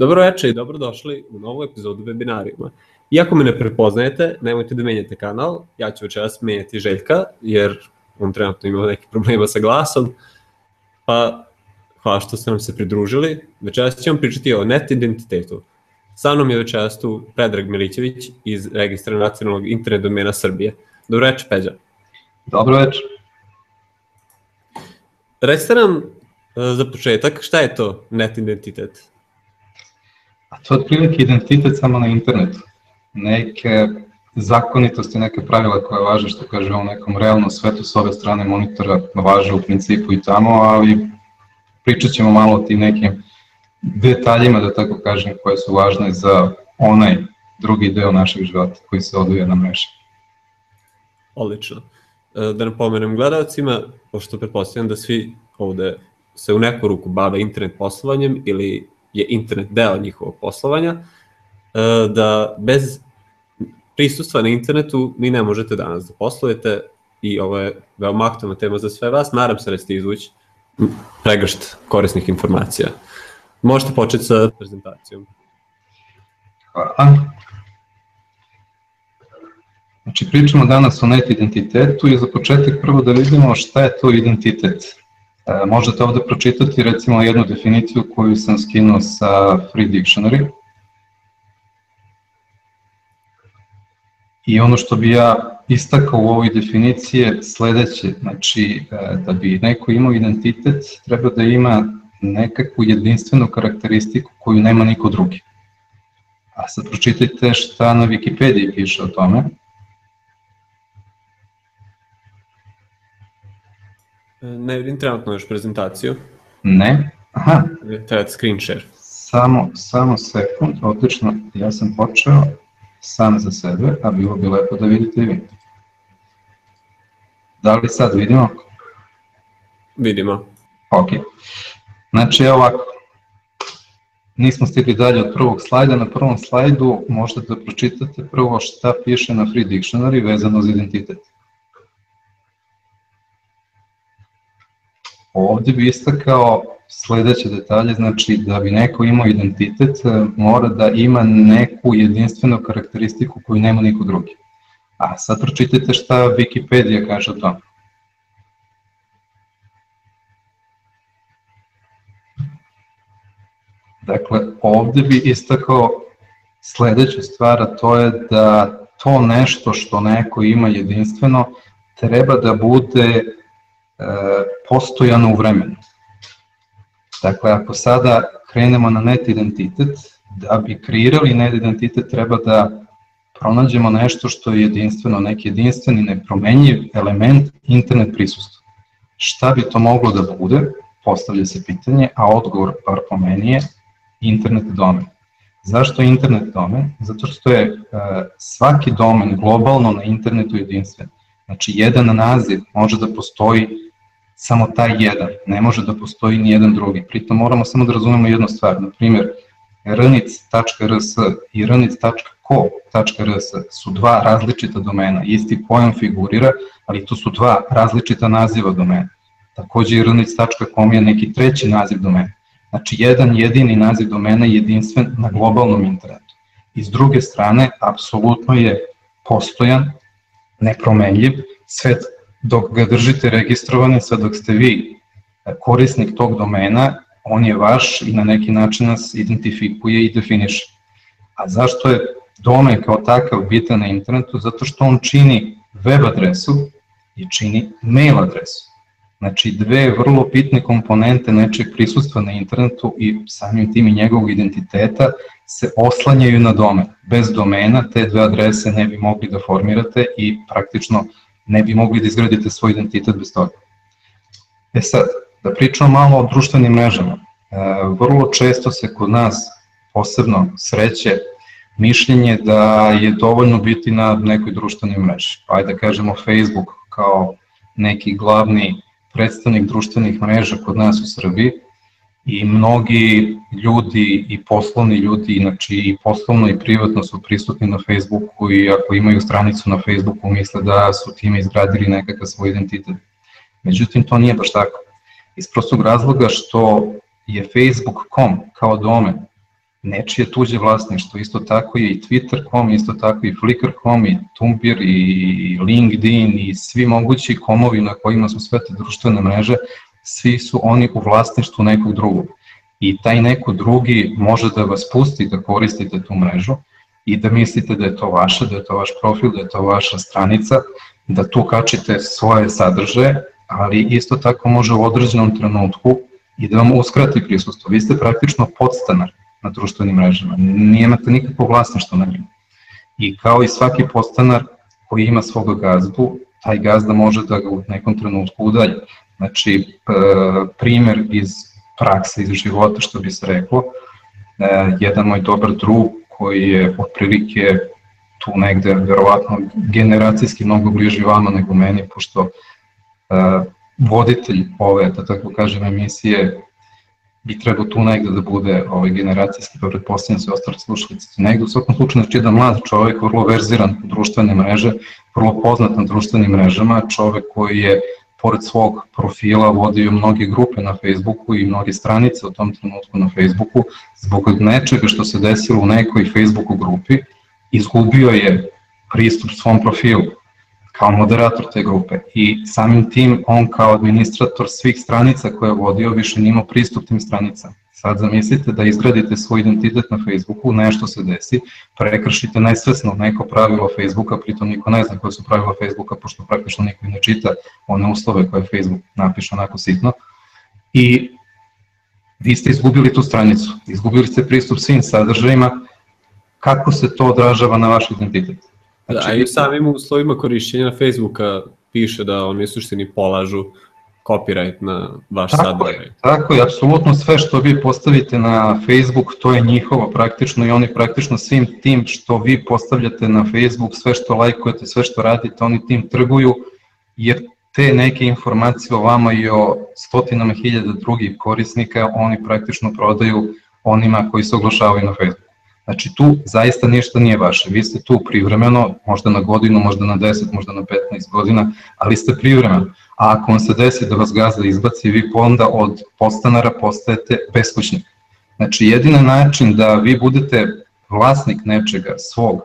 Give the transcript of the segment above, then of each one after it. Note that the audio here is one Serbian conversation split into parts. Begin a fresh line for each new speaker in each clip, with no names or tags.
Dobro večer i dobrodošli u novu epizodu webinarijuma. Iako me ne prepoznajete, nemojte da menjate kanal, ja ću večeras menjati Željka, jer on trenutno ima neki problema sa glasom, pa hvala što ste nam se pridružili. Večeras ćemo pričati o net identitetu. Sa mnom je večeras tu Predrag Milićević iz Registra nacionalnog internet domena Srbije. Dobro večer, Peđa.
Dobro večer.
Recite nam e, za početak šta je to net identitet?
A to je otprilike identitet samo na internetu. Neke zakonitosti, neke pravila koje važe, što kaže u nekom realnom svetu s ove strane monitora, važe u principu i tamo, ali pričat ćemo malo o tim nekim detaljima, da tako kažem, koje su važne za onaj drugi deo našeg života koji se odvija na mreži.
Odlično. E, da napomenem gledalcima, pošto pretpostavljam da svi ovde se u neku ruku bave internet poslovanjem ili je internet deo njihovog poslovanja, e, da bez prisustva na internetu ni ne možete danas da poslujete i ovo je veoma aktualna tema za sve vas. Nadam se da ćete izvući pregršt korisnih informacija. Možete početi sa prezentacijom.
Hvala. Znači, pričamo danas o net identitetu i za početak prvo da vidimo šta je to identitet. E, možete ovde pročitati recimo jednu definiciju koju sam skinuo sa Free Dictionary. I ono što bi ja istakao u ovoj definiciji je sledeće, znači e, da bi neko imao identitet treba da ima nekakvu jedinstvenu karakteristiku koju nema niko drugi. A sad pročitajte šta na Wikipediji piše o tome.
Ne vidim trenutno još prezentaciju.
Ne. Aha.
Treba screen share.
Samo, samo sekund, odlično, ja sam počeo sam za sebe, a bilo bi lepo da vidite i vi. Da li sad vidimo?
Vidimo.
Ok. Znači, evo ovako, nismo stigli dalje od prvog slajda. Na prvom slajdu možete da pročitate prvo šta piše na Free Dictionary vezano za identitet. Ovde bi istakao sledeće detalje, znači da bi neko imao identitet e, mora da ima neku jedinstvenu karakteristiku koju nema niko drugi. A sad pročitajte šta Wikipedia kaže o tome. Dakle, ovde bi istakao sledeća stvar, a to je da to nešto što neko ima jedinstveno treba da bude E, postojano u vremenu. Dakle, ako sada krenemo na net identitet, da bi kreirali net identitet treba da pronađemo nešto što je jedinstveno, neki jedinstveni, nepromenjiv element internet prisustva. Šta bi to moglo da bude? Postavlja se pitanje, a odgovor, par po meni, je internet domen. Zašto internet domen? Zato što je uh, svaki domen globalno na internetu jedinstven. Znači, jedan naziv može da postoji samo taj jedan, ne može da postoji ni jedan drugi. Pritom moramo samo da razumemo jednu stvar, na primjer, rnic.rs i rnic.co.rs su dva različita domena, isti pojam figurira, ali to su dva različita naziva domena. Takođe i rnic.com je neki treći naziv domena. Znači, jedan jedini naziv domena je jedinstven na globalnom internetu. I s druge strane, apsolutno je postojan, nepromenljiv, svet dok ga držite registrovan, sad dok ste vi korisnik tog domena, on je vaš i na neki način nas identifikuje i definiše. A zašto je domen kao takav bitan na internetu? Zato što on čini web adresu i čini mail adresu. Znači dve vrlo bitne komponente nečeg prisustva na internetu i samim tim i njegovog identiteta se oslanjaju na domen. Bez domena te dve adrese ne bi mogli da formirate i praktično ne bi mogli da izgradite svoj identitet bez toga. E sad, da pričamo malo o društvenim mrežama. E, vrlo često se kod nas posebno sreće mišljenje da je dovoljno biti na nekoj društvenoj mreži. Pa ajde da kažemo Facebook kao neki glavni predstavnik društvenih mreža kod nas u Srbiji, i mnogi ljudi i poslovni ljudi, znači i poslovno i privatno su prisutni na Facebooku i ako imaju stranicu na Facebooku misle da su time izgradili nekakav svoj identitet. Međutim, to nije baš tako. Iz prostog razloga što je Facebook.com kao domen nečije tuđe vlasništvo, isto tako je i Twitter.com, isto tako i Flickr.com, i Tumblr, i LinkedIn, i svi mogući komovi na kojima su sve te društvene mreže, svi su oni u vlasništvu nekog drugog. I taj neko drugi može da vas pusti da koristite tu mrežu i da mislite da je to vaše, da je to vaš profil, da je to vaša stranica, da tu kačite svoje sadržaje, ali isto tako može u određenom trenutku i da vam uskrati prisustvo. Vi ste praktično podstanar na društvenim mrežama, nijemate nikakvo vlasništvo na njima. I kao i svaki podstanar koji ima svog gazdu, taj gazda može da ga u nekom trenutku udalje. Znači, primer iz prakse, iz života, što bi se reklo, e, jedan moj dobar drug koji je otprilike tu negde, verovatno, generacijski mnogo bliži vama nego meni, pošto uh, voditelj ove, da tako kažem, emisije bi trebao tu negde da bude ovaj, generacijski, pa pretpostavljam se ostali slušalici. Negde u svakom slučaju, znači jedan mlad čovek, vrlo verziran u društvene mreže, vrlo poznat na društvenim mrežama, čovek koji je pored svog profila vodio mnoge grupe na Facebooku i mnoge stranice u tom trenutku na Facebooku, zbog nečega što se desilo u nekoj Facebooku grupi, izgubio je pristup svom profilu kao moderator te grupe i samim tim on kao administrator svih stranica koje je vodio više nima pristup tim stranicama. Sad zamislite da izgradite svoj identitet na Facebooku, nešto se desi, prekršite najsvesno neko pravilo Facebooka, pritom niko ne zna koje su pravila Facebooka, pošto praktično niko ne čita one uslove koje Facebook napiše onako sitno. I vi ste izgubili tu stranicu, izgubili ste pristup svim sadržajima, kako se to odražava na vaš identitet?
Znači, da, i samim uslovima korišćenja Facebooka piše da oni suštini polažu copyright na vaš tako sadržaj.
Je, tako je, apsolutno sve što vi postavite na Facebook, to je njihovo praktično i oni praktično svim tim što vi postavljate na Facebook, sve što lajkujete, sve što radite, oni tim trguju, jer te neke informacije o vama i o stotinama hiljada drugih korisnika oni praktično prodaju onima koji se oglašavaju na Facebooku. Znači tu zaista ništa nije vaše, vi ste tu privremeno, možda na godinu, možda na 10, možda na 15 godina, ali ste privremeno. A ako vam se desi da vas gazda izbaci, vi onda od postanara postajete beskućnik. Znači jedina način da vi budete vlasnik nečega svog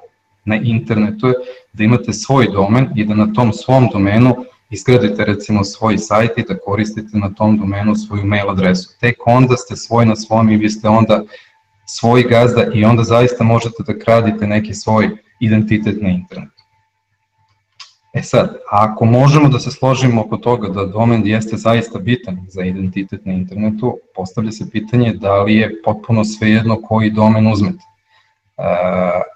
na internetu je da imate svoj domen i da na tom svom domenu izgradite recimo svoj sajt i da koristite na tom domenu svoju mail adresu. Tek onda ste svoj na svom i vi ste onda svoj gazda i onda zaista možete da kradite neki svoj identitet na internetu. E sad, ako možemo da se složimo oko toga da domen jeste zaista bitan za identitet na internetu, postavlja se pitanje da li je potpuno svejedno koji domen uzmete. E,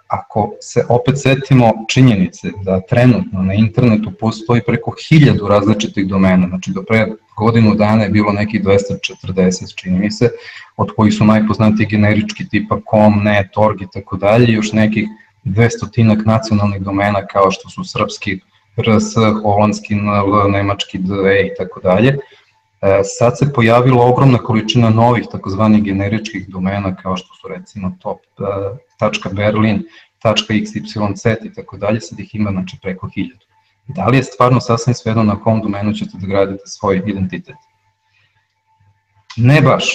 ako se opet setimo činjenice da trenutno na internetu postoji preko hiljadu različitih domena, znači do pre godinu dana je bilo nekih 240, čini mi se, od kojih su najpoznatiji generički tipa com, net, org i tako dalje, još nekih 200 nacionalnih domena kao što su srpski RS, holandski NL, nemački DE i tako dalje. E, sad se pojavila ogromna količina novih takozvanih generičkih domena kao što su recimo top.berlin, .xyz i tako dalje, sad ih ima znači preko hiljadu. Da li je stvarno sasvim svejedno na kom domenu ćete da gradite svoj identitet? Ne baš,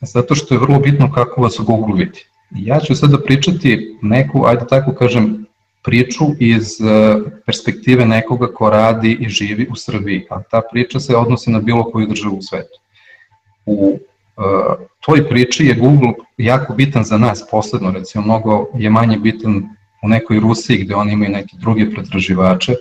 zato što je vrlo bitno kako vas Google vidi. Ja ću sada pričati neku, ajde tako kažem, priču iz e, perspektive nekoga ko radi i živi u Srbiji, a ta priča se odnosi na bilo koju državu u svetu. U uh, toj priči je Google jako bitan za nas posledno, recimo mnogo je manje bitan u nekoj Rusiji gde oni imaju neke druge pretraživače,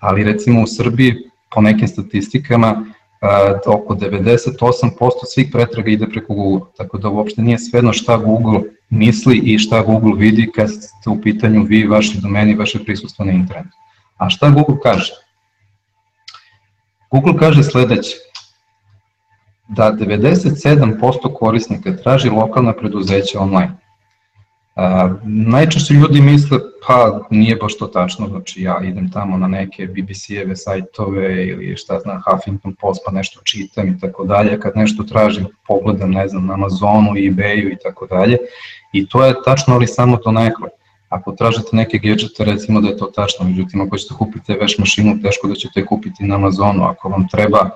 ali recimo u Srbiji po nekim statistikama uh, oko 98% svih pretraga ide preko Google, tako da uopšte nije svedno šta Google misli i šta Google vidi kad ste u pitanju vi, vaši domeni, vaše prisustvo na internetu. A šta Google kaže? Google kaže sledeće, da 97% korisnika traži lokalna preduzeća online. A, najčešće ljudi misle, pa nije baš to tačno, znači ja idem tamo na neke BBC-eve sajtove ili šta znam, Huffington Post pa nešto čitam i tako dalje, kad nešto tražim pogledam, ne znam, na Amazonu, eBayu i tako dalje. I to je tačno, ali samo to nekle. Ako tražite neke gadgete, recimo da je to tačno, međutim ako ćete kupiti veš mašinu, teško da ćete kupiti na Amazonu, ako vam treba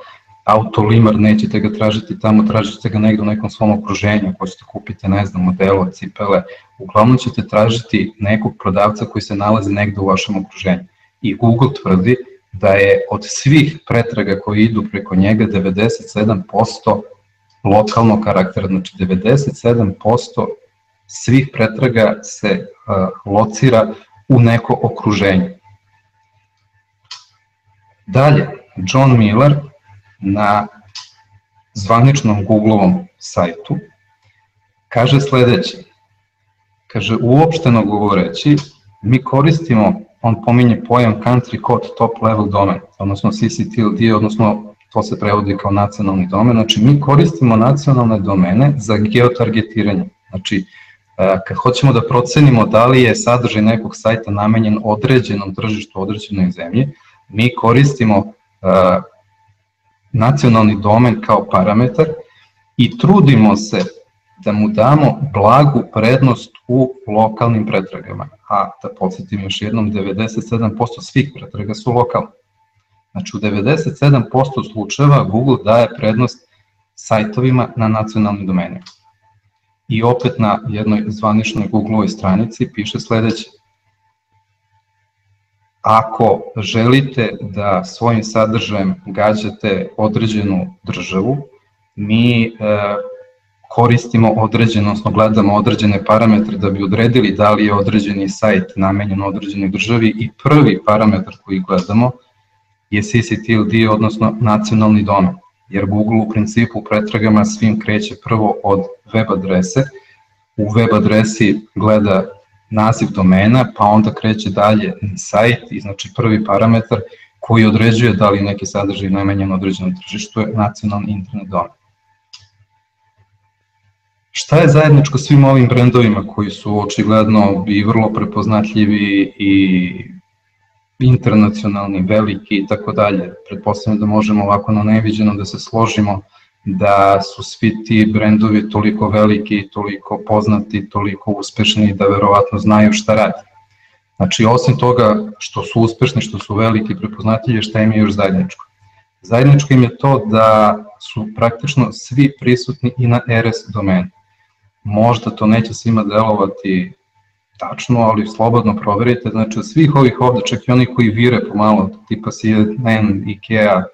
autolimar, nećete ga tražiti tamo, tražite ga negde u nekom svom okruženju, ako ćete kupiti, ne znam, modelo, cipele, uglavnom ćete tražiti nekog prodavca koji se nalazi negde u vašem okruženju. I Google tvrdi da je od svih pretraga koji idu preko njega 97% lokalnog karaktera, znači 97% svih pretraga se uh, locira u neko okruženje. Dalje, John Miller na zvaničnom Googleovom sajtu kaže sledeće. Kaže, uopšteno govoreći, mi koristimo, on pominje pojam country code top level domen, odnosno CCTLD, odnosno to se prevodi kao nacionalni domen, znači mi koristimo nacionalne domene za geotargetiranje. Znači, e, kad hoćemo da procenimo da li je sadržaj nekog sajta namenjen određenom tržištu, određenoj zemlji, mi koristimo uh, nacionalni domen kao parametar i trudimo se da mu damo blagu prednost u lokalnim pretragama. A da podsjetim još jednom, 97% svih pretraga su lokalne. Znači u 97% slučajeva Google daje prednost sajtovima na nacionalnim domenima. I opet na jednoj zvaničnoj Googleovoj stranici piše sledeće ako želite da svojim sadržajem gađate određenu državu, mi e, koristimo određeno, odnosno gledamo određene parametre da bi odredili da li je određeni sajt namenjen određenoj državi i prvi parametar koji gledamo je CCTLD, odnosno nacionalni domen, jer Google u principu u pretragama svim kreće prvo od web adrese, u web adresi gleda naziv domena, pa onda kreće dalje sajt i znači prvi parametar koji određuje da li neki sadržaj namenjen određenom tržištu je nacionalni internet domen. Šta je zajedničko svim ovim brendovima koji su očigledno i vrlo prepoznatljivi i internacionalni, veliki i tako dalje? Pretpostavljam da možemo ovako na neviđeno da se složimo da su svi ti brendovi toliko veliki, toliko poznati, toliko uspešni da verovatno znaju šta radi. Znači, osim toga što su uspešni, što su veliki, prepoznatljivi, šta im je još zajedničko? Zajedničko im je to da su praktično svi prisutni i na RS domenu. Možda to neće svima delovati tačno, ali slobodno proverite. Znači, svih ovih ovde, čak i oni koji vire pomalo, tipa CNN, IKEA, eh,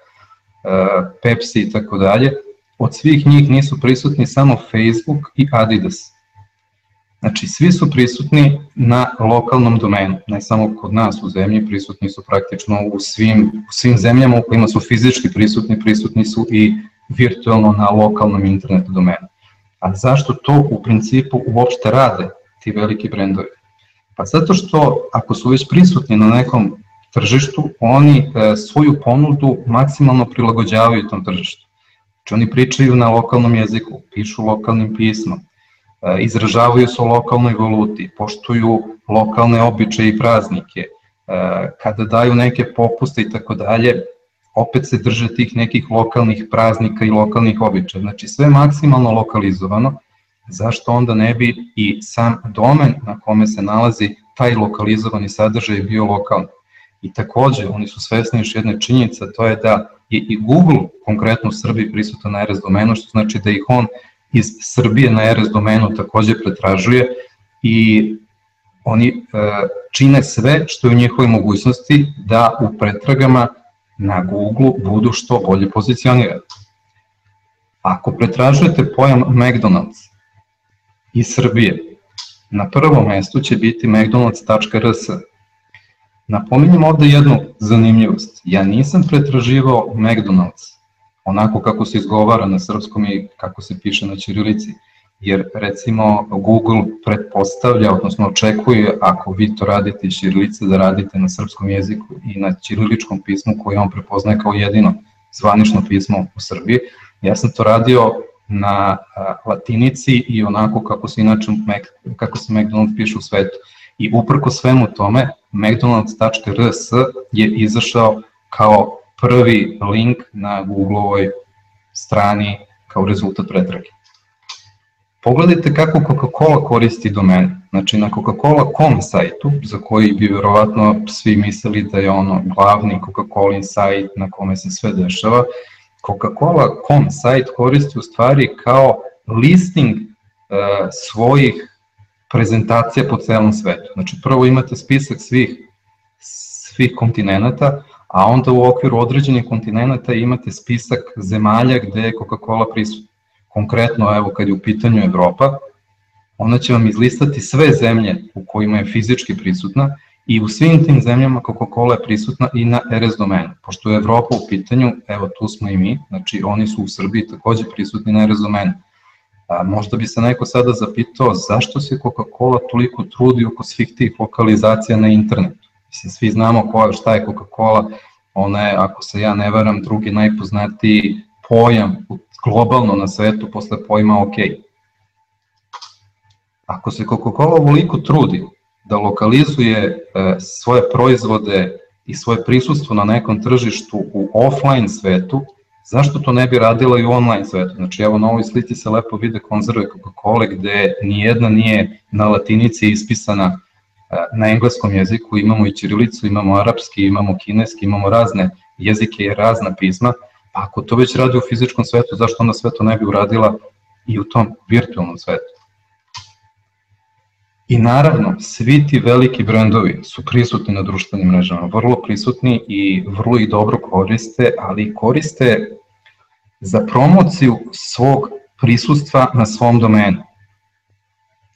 Pepsi i tako dalje, od svih njih nisu prisutni samo Facebook i Adidas. Znači, svi su prisutni na lokalnom domenu, ne samo kod nas u zemlji, prisutni su praktično u svim, u svim zemljama u kojima su fizički prisutni, prisutni su i virtualno na lokalnom internet domenu. A zašto to u principu uopšte rade ti veliki brendovi? Pa zato što ako su već prisutni na nekom tržištu, oni e, svoju ponudu maksimalno prilagođavaju tom tržištu. Znači oni pričaju na lokalnom jeziku, pišu lokalnim pismom, e, izražavaju se o lokalnoj valuti, poštuju lokalne običaje i praznike, e, kada daju neke popuste i tako dalje, opet se drže tih nekih lokalnih praznika i lokalnih običaja. Znači sve maksimalno lokalizovano, zašto onda ne bi i sam domen na kome se nalazi taj lokalizovani sadržaj bio lokalni. I takođe, oni su svesni još jedne činjenice, to je da je i Google konkretno u Srbiji prisutan na RS domenu, što znači da ih on iz Srbije na RS domenu takođe pretražuje i oni e, čine sve što je u njihovoj mogućnosti da u pretragama na Google budu što bolje pozicionirani. Ako pretražujete pojam McDonald's iz Srbije, na prvom mestu će biti mcdonalds.rs, Napominjem ovde jednu zanimljivost. Ja nisam pretraživao McDonald's onako kako se izgovara na srpskom i kako se piše na ćirilici. Jer recimo Google pretpostavlja, odnosno očekuje ako vi to radite iz ćirilice da radite na srpskom jeziku i na ćiriličkom pismu koje on prepoznaje kao jedino zvanično pismo u Srbiji. Ja sam to radio na latinici i onako kako se inače kako se McDonald's piše u svetu. I uprko svemu tome, mcdonalds.rs je izašao kao prvi link na Googleovoj strani kao rezultat pretrage. Pogledajte kako Coca-Cola koristi domen. Znači na Coca-Cola.com sajtu, za koji bi verovatno svi mislili da je ono glavni Coca-Cola sajt na kome se sve dešava, Coca-Cola.com sajt koristi u stvari kao listing uh, svojih prezentacija po celom svetu. Znači prvo imate spisak svih, svih kontinenta, a onda u okviru određenih kontinenta imate spisak zemalja gde je Coca-Cola prisutna. Konkretno, evo, kad je u pitanju Evropa, ona će vam izlistati sve zemlje u kojima je fizički prisutna i u svim tim zemljama Coca-Cola je prisutna i na RS domenu. Pošto je Evropa u pitanju, evo tu smo i mi, znači oni su u Srbiji takođe prisutni na RS domenu. A, možda bi se neko sada zapitao zašto se Coca-Cola toliko trudi oko svih tih lokalizacija na internetu. Mislim, svi znamo ko, šta je Coca-Cola, ona je, ako se ja ne varam, drugi najpoznatiji pojam globalno na svetu posle pojma OK. Ako se Coca-Cola ovoliko trudi da lokalizuje e, svoje proizvode i svoje prisustvo na nekom tržištu u offline svetu, zašto to ne bi radila i u online svetu? Znači, evo na ovoj slici se lepo vide konzerve Coca-Cola gde nijedna nije na latinici ispisana e, na engleskom jeziku, imamo i ćirilicu, imamo arapski, imamo kineski, imamo razne jezike i razna pisma, pa ako to već radi u fizičkom svetu, zašto onda sve to ne bi uradila i u tom virtualnom svetu? I naravno, svi ti veliki brendovi su prisutni na društvenim mrežama, vrlo prisutni i vrlo ih dobro koriste, ali koriste za promociju svog prisustva na svom domenu.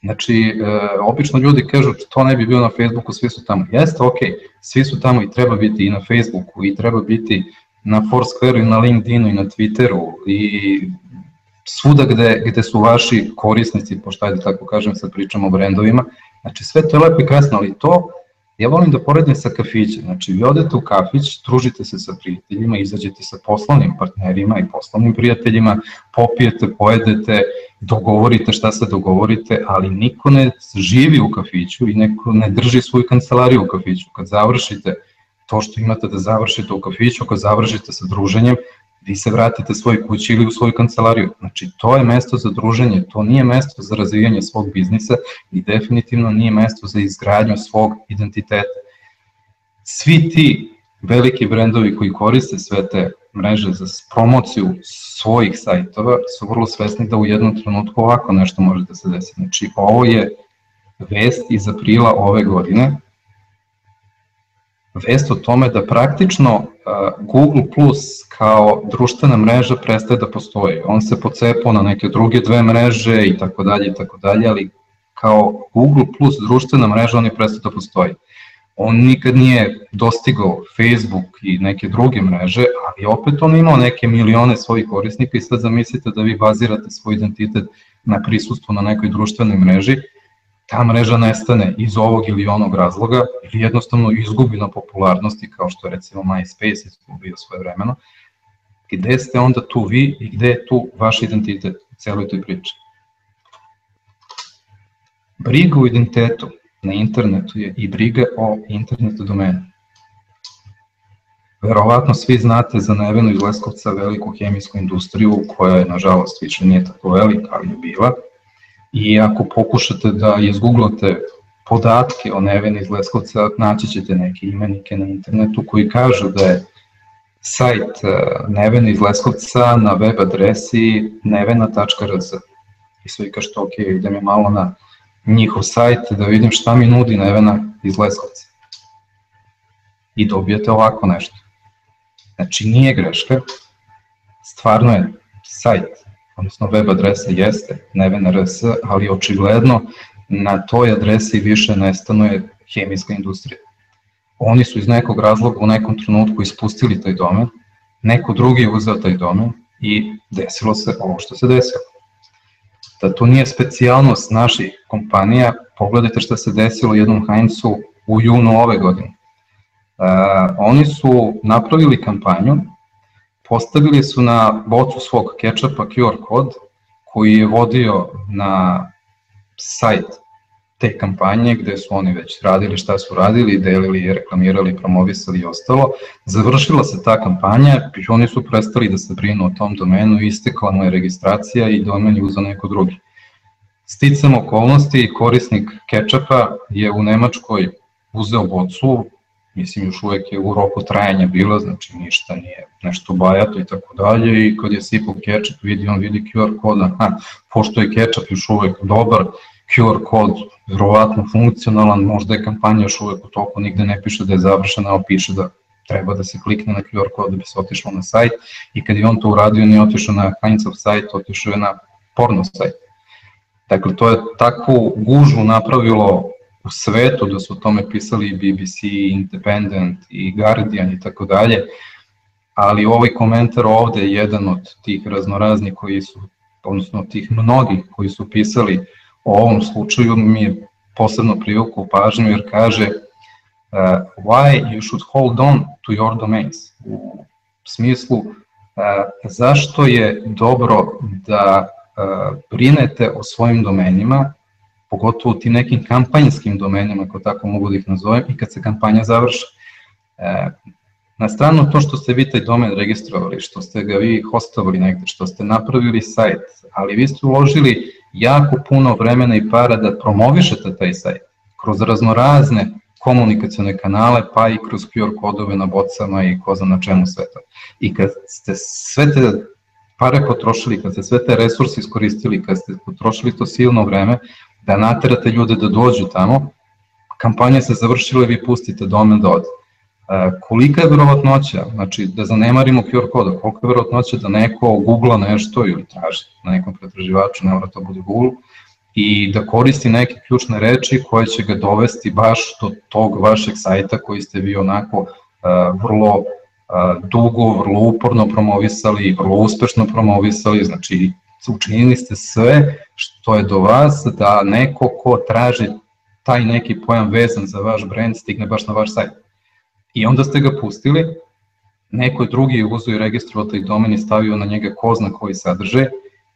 Znači, e, obično ljudi kažu to ne bi bilo na Facebooku, svi su tamo. Jeste, ok, svi su tamo i treba biti i na Facebooku i treba biti na Foursquare i na LinkedInu i na Twitteru i svuda gde, gde su vaši korisnici, pošto ajde tako kažem, sad pričamo o brendovima, znači sve to je lepo i krasno, ali to ja volim da poredim sa kafićem, znači vi odete u kafić, družite se sa prijateljima, izađete sa poslovnim partnerima i poslovnim prijateljima, popijete, pojedete, dogovorite šta se dogovorite, ali niko ne živi u kafiću i neko ne drži svoju kancelariju u kafiću. Kad završite to što imate da završite u kafiću, kad završite sa druženjem, vi se vratite svoj kući ili u svoju kancelariju. Znači, to je mesto za druženje, to nije mesto za razvijanje svog biznisa i definitivno nije mesto za izgradnju svog identiteta. Svi ti veliki brendovi koji koriste sve te mreže za promociju svojih sajtova su vrlo svesni da u jednom trenutku ovako nešto može da se desi. Znači, ovo je vest iz aprila ove godine, vest o tome da praktično Google Plus kao društvena mreža prestaje da postoji. On se pocepao na neke druge dve mreže i tako dalje i tako dalje, ali kao Google Plus društvena mreža on je prestao da postoji. On nikad nije dostigao Facebook i neke druge mreže, ali opet on imao neke milione svojih korisnika i sad zamislite da vi bazirate svoj identitet na prisustvu na nekoj društvenoj mreži ta mreža nestane iz ovog ili onog razloga ili jednostavno izgubi na popularnosti kao što je recimo MySpace izgubio svoje vremeno, gde ste onda tu vi i gde je tu vaš identitet u celoj toj priči. Briga u identitetu na internetu je i briga o internetu domenu. Verovatno svi znate za Nevenu iz Leskovca veliku hemijsku industriju koja je nažalost više nije tako velika, ali je bila, i ako pokušate da izgooglate podatke o Neveni iz Leskovca, naći ćete neke imenike na internetu koji kažu da je sajt e, Nevena iz Leskovca na web adresi nevena.rs. I svi kažete, ok, idem je malo na njihov sajt da vidim šta mi nudi Nevena iz Leskovca. I dobijete ovako nešto. Znači nije greška, stvarno je sajt odnosno web adresa jeste neven.rs, ali očigledno na toj adresi više nestanuje hemijska industrija. Oni su iz nekog razloga u nekom trenutku ispustili taj domen, neko drugi je uzeo taj domen i desilo se ovo što se desilo. Da to nije specijalnost naših kompanija, pogledajte šta se desilo jednom Heinzu u junu ove godine. Uh, oni su napravili kampanju postavili su na bocu svog kečapa QR kod koji je vodio na sajt te kampanje gde su oni već radili šta su radili, delili, reklamirali, promovisali i ostalo. Završila se ta kampanja i oni su prestali da se brinu o tom domenu, istekla mu je registracija i domen je uzao neko drugi. Sticam okolnosti, korisnik kečapa je u Nemačkoj uzeo bocu, mislim još uvek je u roku trajanja bilo, znači ništa nije nešto bajato i tako dalje i kad je sipao ketchup vidi, on vidi QR kod, aha, pošto je ketchup još uvek dobar, QR kod verovatno funkcionalan, možda je kampanja još uvek u toku, nigde ne piše da je završena, ali piše da treba da se klikne na QR kod da bi se otišlo na sajt i kad je on to uradio nije otišao na Heinzov sajt, otišao je na porno sajt. Dakle, to je takvu gužvu napravilo u svetu, da su o tome pisali i BBC, Independent i Guardian i tako dalje, ali ovaj komentar ovde je jedan od tih raznoraznih koji su, odnosno tih mnogih koji su pisali o ovom slučaju mi je posebno privukao pažnju jer kaže uh, why you should hold on to your domains? U smislu uh, zašto je dobro da uh, brinete o svojim domenima pogotovo u tim nekim kampanjskim domenima, ako tako mogu da ih nazovem, i kad se kampanja završi. E, na stranu to što ste vi taj domen registrovali, što ste ga vi hostovali negde, što ste napravili sajt, ali vi ste uložili jako puno vremena i para da promovišete taj sajt kroz raznorazne komunikacione kanale, pa i kroz QR kodove na bocama i ko zna na čemu sve to. I kad ste sve te pare potrošili, kad ste sve te resurse iskoristili, kad ste potrošili to silno vreme, da naterate ljude da dođu tamo, kampanja se završila i vi pustite domen da ode. E, kolika je verovatnoća, znači da zanemarimo QR koda, koliko je verovatnoća da neko googla nešto ili traži na nekom pretraživaču, ne mora to bude Google, i da koristi neke ključne reči koje će ga dovesti baš do tog vašeg sajta koji ste vi onako uh, vrlo uh, dugo, vrlo uporno promovisali, vrlo uspešno promovisali, znači učinili ste sve što je do vas da neko ko traži taj neki pojam vezan za vaš brand stigne baš na vaš sajt. I onda ste ga pustili, neko drugi je uzo i registrovao taj domen i stavio na njega ko zna koji sadržaj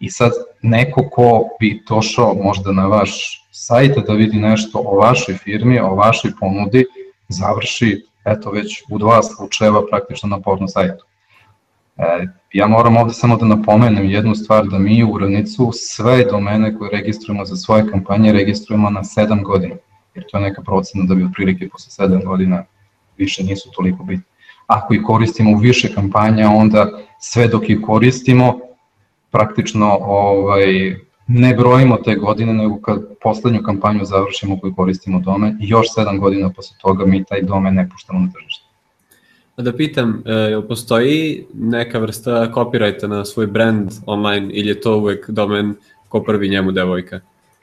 i sad neko ko bi došao možda na vaš sajt da vidi nešto o vašoj firmi, o vašoj ponudi, završi eto već u dva slučajeva praktično na porno sajtu. E, ja moram ovde samo da napomenem jednu stvar, da mi u Ravnicu sve domene koje registrujemo za svoje kampanje registrujemo na 7 godina, jer to je neka procena da bi otprilike posle 7 godina više nisu toliko bitni. Ako ih koristimo u više kampanja, onda sve dok ih koristimo, praktično ovaj, ne brojimo te godine, nego kad poslednju kampanju završimo koju koristimo domen, još 7 godina posle toga mi taj domen ne puštamo na tržište.
Da pitam, e, jel postoji neka vrsta copyrighta na svoj brand online ili je to uvek domen ko prvi njemu devojka?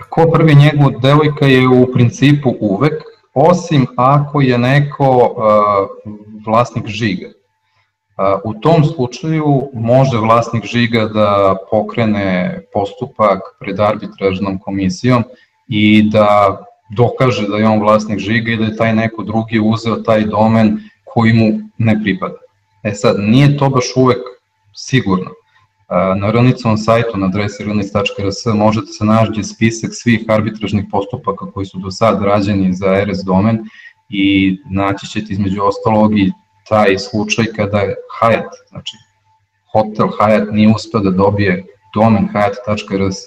Ko prvi njemu devojka je u principu uvek, osim ako je neko uh, vlasnik žiga. Uh, u tom slučaju može vlasnik žiga da pokrene postupak pred arbitražnom komisijom i da dokaže da je on vlasnik žiga i da je taj neko drugi uzeo taj domen koji mu ne pripada. E sad, nije to baš uvek sigurno. Na Relnicovom sajtu na adresi relnic.rs možete se naći spisak svih arbitražnih postupaka koji su do sad rađeni za RS domen i naći ćete između ostalog i taj slučaj kada je Hyatt, znači hotel Hyatt nije uspeo da dobije domen hyatt.rs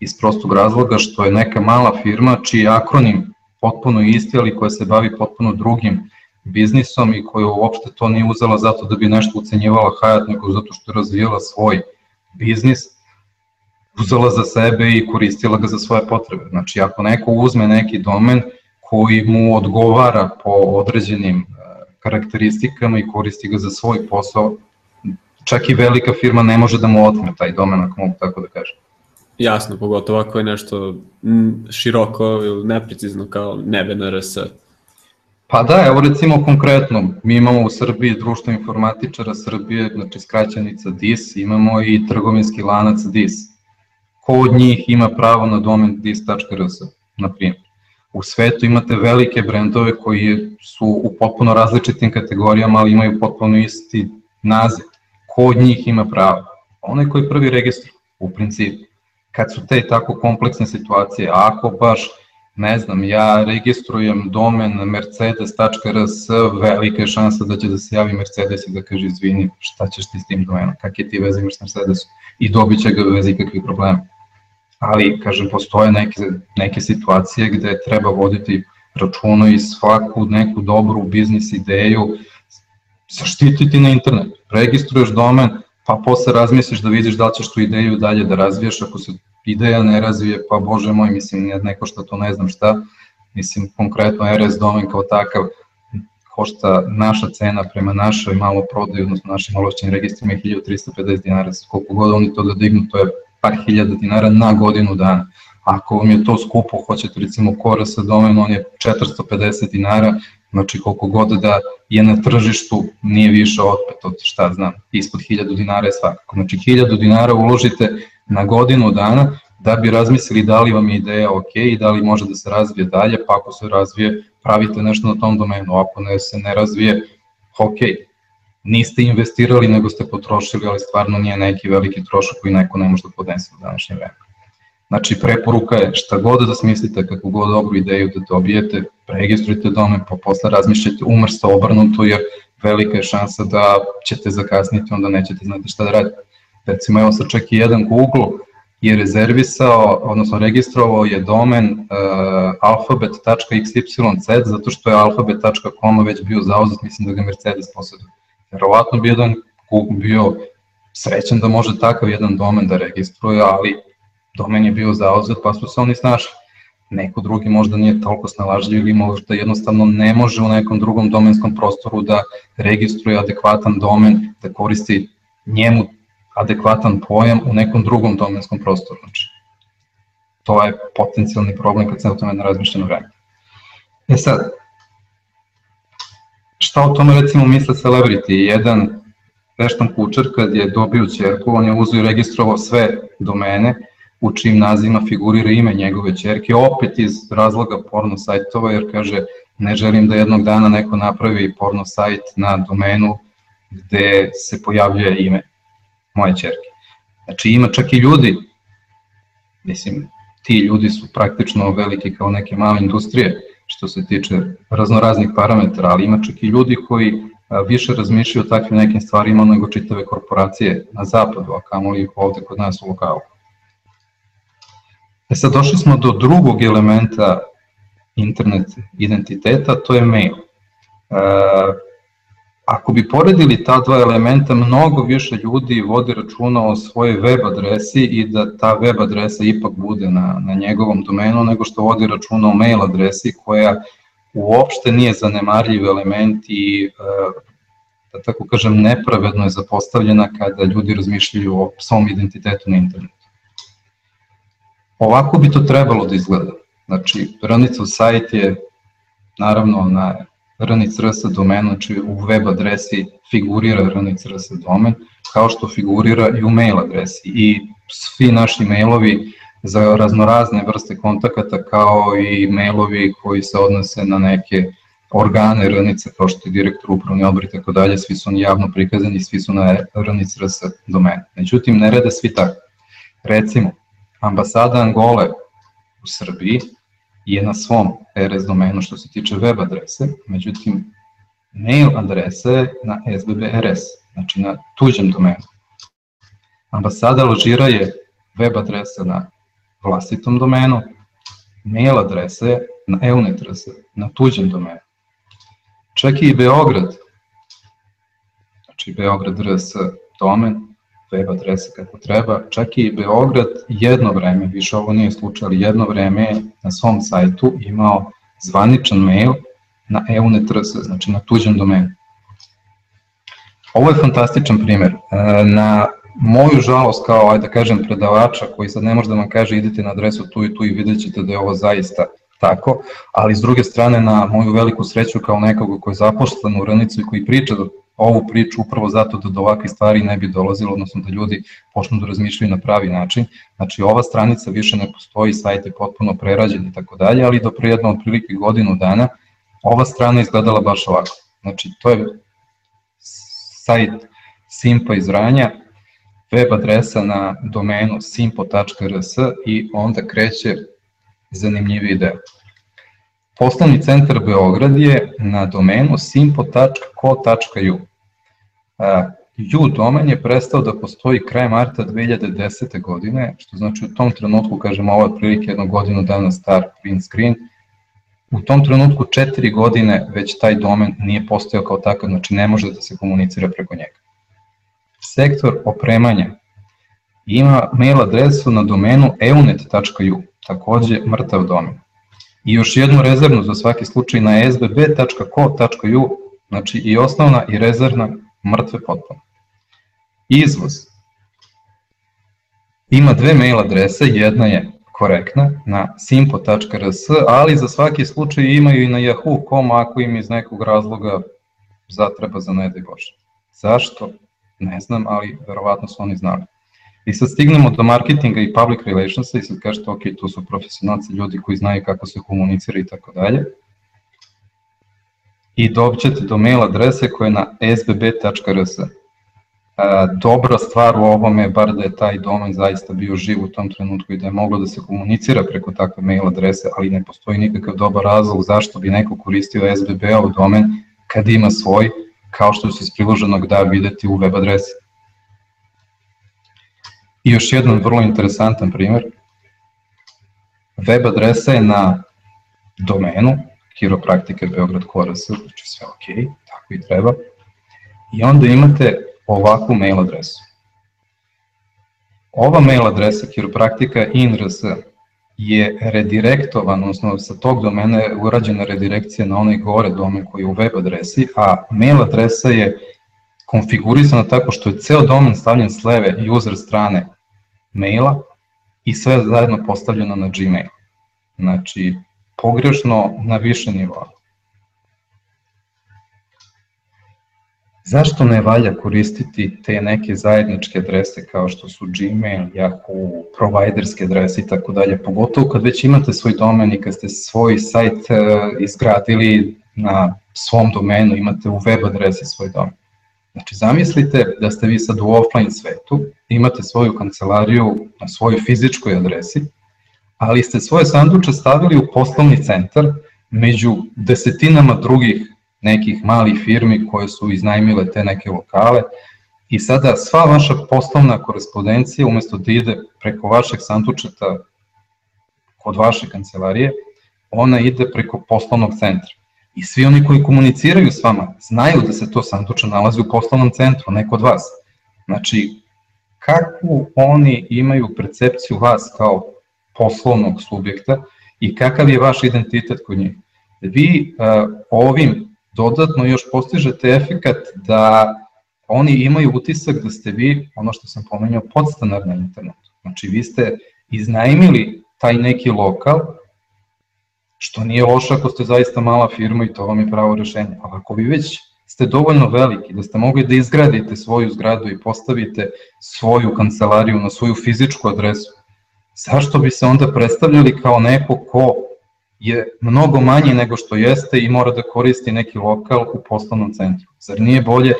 iz prostog razloga što je neka mala firma čiji akronim potpuno isti, ali koja se bavi potpuno drugim biznisom i koja uopšte to nije uzela zato da bi nešto ucenjivala Hayat, nego zato što je razvijala svoj biznis, uzela za sebe i koristila ga za svoje potrebe. Znači, ako neko uzme neki domen koji mu odgovara po određenim e, karakteristikama i koristi ga za svoj posao, čak i velika firma ne može da mu otme taj domen, ako mogu tako da kažem.
Jasno, pogotovo ako je nešto široko ili neprecizno kao NRS.
Pa da, evo recimo konkretno, mi imamo u Srbiji društvo informatičara Srbije, znači skraćenica DIS, imamo i trgovinski lanac DIS. Ko od njih ima pravo na domen dis.rs, na primjer? U svetu imate velike brendove koji su u potpuno različitim kategorijama, ali imaju potpuno isti naziv. Ko od njih ima pravo? Onaj koji prvi registruje, u principu. Kad su te tako kompleksne situacije, ako baš ne znam, ja registrujem domen mercedes.rs, velika je šansa da će da se javi Mercedes i da kaže izvini, šta ćeš ti s tim domenom, kakve ti veze imaš s Mercedesom i dobit će ga bez ikakvih problema. Ali, kažem, postoje neke, neke situacije gde treba voditi računu i svaku neku dobru biznis ideju zaštititi na internetu. Registruješ domen, pa posle razmisliš da vidiš da li ćeš tu ideju dalje da razviješ, ako se ideja ne razvije, pa bože moj, mislim, neko što to ne znam šta, mislim, konkretno RS domen kao takav, košta naša cena prema našoj malo prodaju, odnosno našim ološćenim registrima je 1350 dinara, koliko god oni to da dignu, to je par hiljada dinara na godinu dana. Ako vam je to skupo, hoćete recimo kora sa domen, on je 450 dinara, znači koliko god da je na tržištu, nije više otpet od šta znam, ispod 1000 dinara je svakako. Znači 1000 dinara uložite na godinu dana da bi razmislili da li vam je ideja ok i da li može da se razvije dalje, pa ako se razvije, pravite nešto na tom domenu, ako ne se ne razvije, ok, niste investirali nego ste potrošili, ali stvarno nije neki veliki trošak koji neko ne može da podnese u današnje vreme. Znači, preporuka je šta god da smislite, kako god dobru ideju da dobijete, preregistrujte domen, pa posle razmišljajte umrsto obrnuto, jer velika je šansa da ćete zakasniti, onda nećete znati šta da radite. Recimo, evo sad čak i jedan Google je rezervisao, odnosno registrovao je domen uh, alphabet.xyz zato što je alphabet.com već bio zauzet, mislim da ga Mercedes posjeduje. Verovatno bi jedan Google bio srećan da može takav jedan domen da registruje, ali domen je bio zauzet pa su se oni snašli. Neko drugi možda nije toliko snalažljiv ili možda jednostavno ne može u nekom drugom domenskom prostoru da registruje adekvatan domen, da koristi njemu adekvatan pojam u nekom drugom domenskom prostoru. Znači, to je potencijalni problem kad se o tome ne razmišlja na vreme. E sad, šta o tome recimo misle celebrity? Jedan Veštan Kučar kad je dobio čerku, on je uzio i registrovao sve domene u čim nazivima figurira ime njegove čerke, opet iz razloga porno sajtova, jer kaže ne želim da jednog dana neko napravi porno sajt na domenu gde se pojavljuje ime moje čerke. Znači ima čak i ljudi, mislim, ti ljudi su praktično veliki kao neke male industrije što se tiče raznoraznih parametara, ali ima čak i ljudi koji više razmišljaju o takvim nekim stvarima nego čitave korporacije na zapadu, a kamoli ovde kod nas u lokalu. E sad došli smo do drugog elementa internet identiteta, to je mail. E, ako bi poredili ta dva elementa, mnogo više ljudi vodi računa o svojoj web adresi i da ta web adresa ipak bude na, na njegovom domenu, nego što vodi računa o mail adresi koja uopšte nije zanemarljiv element i e, da tako kažem nepravedno je zapostavljena kada ljudi razmišljaju o svom identitetu na internetu. Ovako bi to trebalo da izgleda. Znači, Rnicov sajt je naravno na rnic.rs domenu, znači u web adresi figurira rnic.rs domen, kao što figurira i u mail adresi. I svi naši mailovi za raznorazne vrste kontakata kao i mailovi koji se odnose na neke organe rnice kao što je direktor upravni odbor i tako dalje, svi su javno prikazani, svi su na rnic.rs domenu. Međutim, ne rade svi tako. Recimo, ambasada Angole u Srbiji je na svom RS domenu što se tiče web adrese, međutim mail adrese na SBBRS, znači na tuđem domenu. Ambasada Alžira je web adresa na vlastitom domenu, mail adrese na EUNET na tuđem domenu. Čak i Beograd, znači Beograd RS domen, web adrese kako treba. Čak i Beograd jedno vreme, više ovo nije slučaj, ali jedno vreme je na svom sajtu imao zvaničan mail na EUNET.rs, znači na tuđem domenu. Ovo je fantastičan primer. E, na moju žalost kao, ajde da kažem, predavača koji sad ne može da vam kaže idite na adresu tu i tu i vidjet ćete da je ovo zaista tako, ali s druge strane na moju veliku sreću kao nekoga koji je zaposlen u Ranicu i koji priča ovu priču upravo zato da do ovakve stvari ne bi dolazilo, odnosno da ljudi počnu da razmišljaju na pravi način. Znači ova stranica više ne postoji, sajt je potpuno prerađen i tako dalje, ali do pre jedno otprilike godinu dana ova strana izgledala baš ovako. Znači to je sajt Simpa iz Ranja, web adresa na domenu simpo.rs i onda kreće zanimljiviji deo. Poslovni centar Beograd je na domenu simpo.co.ju. U domen je prestao da postoji kraj marta 2010. godine, što znači u tom trenutku, kažemo, ovo je otprilike jednu godinu dana star print screen, u tom trenutku četiri godine već taj domen nije postojao kao takav, znači ne može da se komunicira preko njega. Sektor opremanja ima mail adresu na domenu eunet.ju, takođe mrtav domen. I još jednu rezervnu za svaki slučaj na sbb.co.ju, znači i osnovna i rezervna mrtve potpuno. Izvoz. Ima dve mail adrese, jedna je korektna na simpo.rs, ali za svaki slučaj imaju i na yahoo.com ako im iz nekog razloga zatreba za ne Bože. Zašto? Ne znam, ali verovatno su oni znali. I sad stignemo do marketinga i public relationsa i sad kažete, ok, tu su profesionalci, ljudi koji znaju kako se komunicira i tako dalje. I dobit ćete do mail adrese koja je na sbb.rs. Dobra stvar u ovome je bar da je taj domen zaista bio živ u tom trenutku i da je moglo da se komunicira preko takve mail adrese, ali ne postoji nikakav dobar razlog zašto bi neko koristio SBB-ov domen kad ima svoj, kao što se iz priloženog da videti u web adresi. I još jedan vrlo interesantan primer. Web adresa je na domenu Kiropraktike Beograd KRS, znači sve ok, tako i treba. I onda imate ovakvu mail adresu. Ova mail adresa kiropraktika inrs je redirektovan, odnosno sa tog domena je urađena redirekcija na onaj gore domen koji je u web adresi, a mail adresa je konfigurisana tako što je ceo domen stavljen s leve user strane maila i sve zajedno postavljeno na Gmail. Znači, pogrešno na više nivoa. Zašto ne valja koristiti te neke zajedničke adrese kao što su Gmail, Yahoo, providerske adrese i tako dalje, pogotovo kad već imate svoj domen i kad ste svoj sajt e, izgradili na svom domenu, imate u web adresi svoj domen. Znači, zamislite da ste vi sad u offline svetu, imate svoju kancelariju na svojoj fizičkoj adresi, ali ste svoje sanduče stavili u poslovni centar među desetinama drugih nekih malih firmi koje su iznajmile te neke lokale i sada sva vaša poslovna korespondencija umesto da ide preko vašeg sandučeta kod vaše kancelarije, ona ide preko poslovnog centra. I svi oni koji komuniciraju s vama znaju da se to sanduče nalazi u poslovnom centru, ne kod vas. Znači, kakvu oni imaju percepciju vas kao poslovnog subjekta i kakav je vaš identitet kod njih. Vi uh, ovim dodatno još postižete efekat da oni imaju utisak da ste vi, ono što sam pomenjao, podstanar na internetu. Znači, vi ste iznajmili taj neki lokal, što nije loše ako ste zaista mala firma i to vam je pravo rešenje. Ali ako vi već ste dovoljno veliki da ste mogli da izgradite svoju zgradu i postavite svoju kancelariju na svoju fizičku adresu, zašto bi se onda predstavljali kao neko ko je mnogo manji nego što jeste i mora da koristi neki lokal u poslovnom centru. Zar nije bolje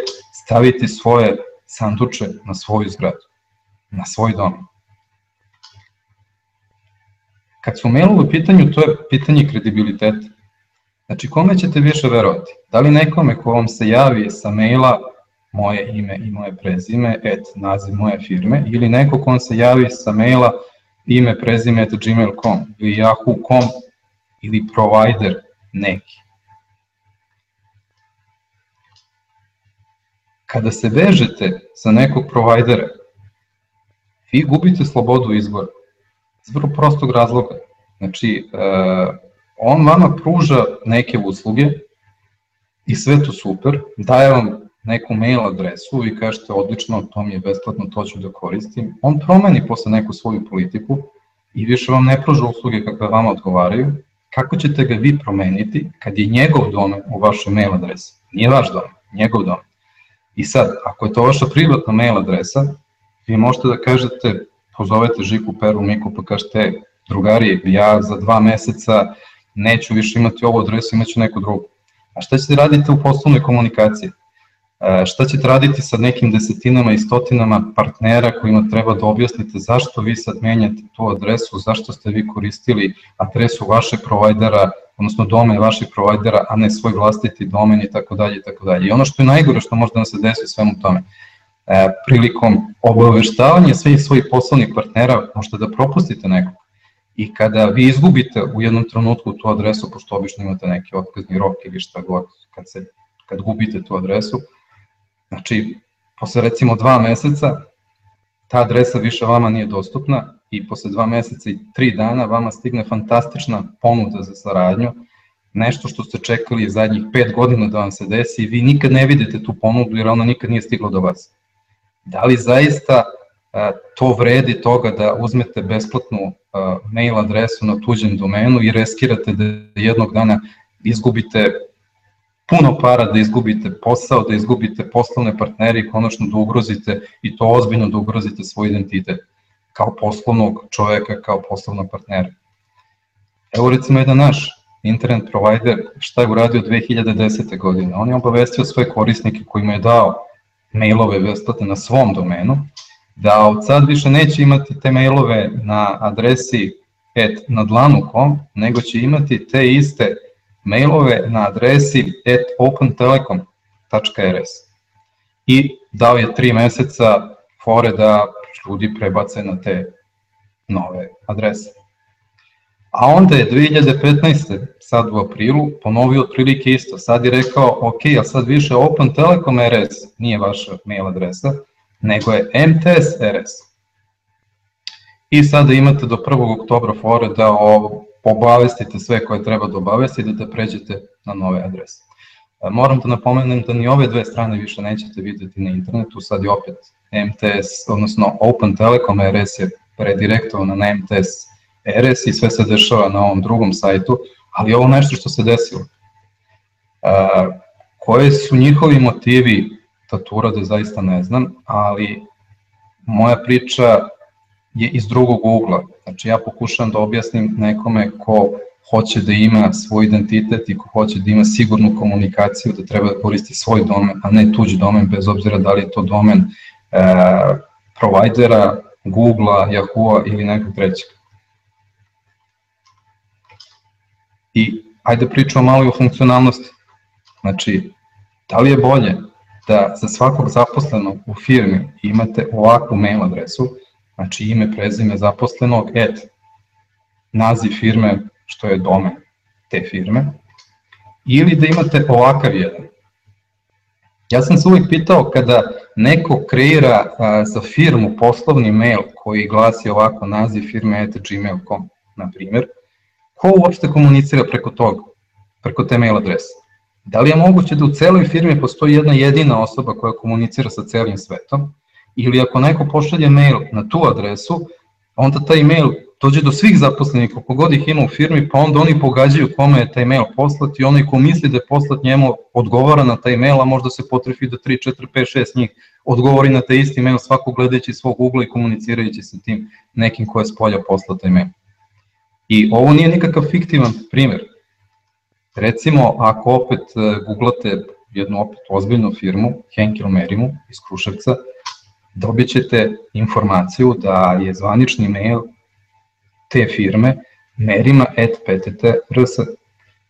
staviti svoje sanduče na svoju zgradu, na svoj dom? Kad su mailovi u pitanju, to je pitanje kredibiliteta. Znači, kome ćete više verovati? Da li nekome ko vam se javi sa maila moje ime i moje prezime, et naziv moje firme, ili neko ko vam se javi sa maila ime, prezime, et gmail.com ili yahoo.com ili provider neki. Kada se vežete za nekog provajdera, vi gubite slobodu izbora. Iz vrlo prostog razloga. Znači, uh, on vama pruža neke usluge i sve to super, daje vam neku mail adresu i kažete odlično, to mi je besplatno, to ću da koristim. On promeni posle neku svoju politiku i više vam ne pruža usluge kakve vama odgovaraju kako ćete ga vi promeniti kad je njegov domen u vašoj mail adresi? Nije vaš domen, njegov domen. I sad, ako je to vaša privatna mail adresa, vi možete da kažete, pozovete Žiku, Peru, Miku, pa kažete, drugari, ja za dva meseca neću više imati ovu adresu, imaću neku drugu. A šta ćete raditi u poslovnoj komunikaciji? E, šta ćete raditi sa nekim desetinama i stotinama partnera kojima treba da objasnite zašto vi sad menjate tu adresu, zašto ste vi koristili adresu vašeg provajdera, odnosno domen vašeg provajdera, a ne svoj vlastiti domen i tako dalje i tako dalje. I ono što je najgore što može da nam se desi svemu tome, e, prilikom obaveštavanja svih svojih poslovnih partnera možete da propustite nekog I kada vi izgubite u jednom trenutku tu adresu, pošto obično imate neki otkazni rok ili šta god, kad, se, kad gubite tu adresu, znači, posle recimo dva meseca, ta adresa više vama nije dostupna i posle dva meseca i tri dana vama stigne fantastična ponuda za saradnju, nešto što ste čekali zadnjih pet godina da vam se desi i vi nikad ne vidite tu ponudu jer ona nikad nije stigla do vas. Da li zaista to vredi toga da uzmete besplatnu mail adresu na tuđem domenu i reskirate da jednog dana izgubite puno para, da izgubite posao, da izgubite poslovne partnere i konačno da ugrozite i to ozbiljno da ugrozite svoj identitet kao poslovnog čoveka, kao poslovnog partnera. Evo recimo jedan naš internet provider šta je uradio 2010. godine. On je obavestio sve korisnike kojima je dao mailove besplatne na svom domenu, da od sad više neće imati te mailove na adresi et nadlanu.com, nego će imati te iste mailove na adresi at opentelekom.rs. I dao je tri meseca fore da ljudi prebace na te nove adrese. A onda je 2015. sad u aprilu ponovio otprilike isto. Sad je rekao, ok, a sad više Open Telekom RS nije vaša mail adresa, nego je MTS RS. I sada imate do 1. oktobra fore da obavestite sve koje treba da obavestite da pređete na nove adrese. E, moram da napomenem da ni ove dve strane više nećete videti na internetu, sad je opet MTS, odnosno Open Telekom RS je predirektovana na MTS RS i sve se dešava na ovom drugom sajtu, ali ovo nešto što se desilo. Uh, koje su njihovi motivi da zaista ne znam, ali moja priča je iz drugog ugla. Znači ja pokušam da objasnim nekome ko hoće da ima svoj identitet i ko hoće da ima sigurnu komunikaciju, da treba da koristi svoj domen, a ne tuđi domen, bez obzira da li je to domen e, provajdera, Google-a, Yahoo-a ili nekog trećeg. I ajde pričamo malo i o funkcionalnosti. Znači, da li je bolje da za svakog zaposlenog u firmi imate ovakvu mail adresu, znači ime, prezime zaposlenog, et, naziv firme, što je domen te firme, ili da imate ovakav jedan. Ja sam se uvijek pitao kada neko kreira a, za firmu poslovni mail koji glasi ovako naziv firme et gmail.com, na primjer, ko uopšte komunicira preko toga, preko te mail adrese? Da li je moguće da u celoj firmi postoji jedna jedina osoba koja komunicira sa celim svetom, ili ako neko pošalje mail na tu adresu, onda taj mail dođe do svih zaposlenih, koliko god ih ima u firmi, pa onda oni pogađaju kome je taj mail poslat i onaj ko misli da je poslat njemu odgovara na taj mail, a možda se potrefi da 3, 4, 5, 6 njih odgovori na taj isti mail svako gledajući svog ugla i komunicirajući sa tim nekim ko je s polja taj mail. I ovo nije nikakav fiktivan primjer. Recimo, ako opet e, googlate jednu opet ozbiljnu firmu, Henkel Merimu iz Kruševca, dobit ćete informaciju da je zvanični mail te firme merima.ptt.rs.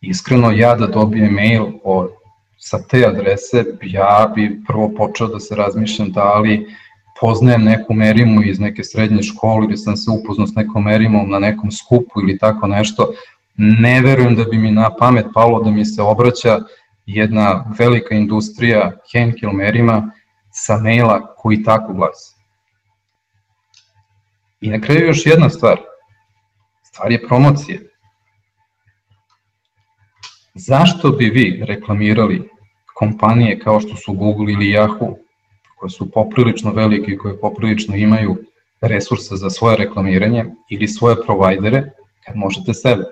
Iskreno, ja da dobijem mail od, sa te adrese, ja bi prvo počeo da se razmišljam da li poznajem neku merimu iz neke srednje škole ili sam se upoznao s nekom merimom na nekom skupu ili tako nešto, ne verujem da bi mi na pamet palo da mi se obraća jedna velika industrija Henkel merima sa maila koji tako glasi. I na kraju još jedna stvar, stvar je promocije. Zašto bi vi reklamirali kompanije kao što su Google ili Yahoo, koje su poprilično velike i koje poprilično imaju resursa za svoje reklamiranje ili svoje provajdere, kad možete sebe.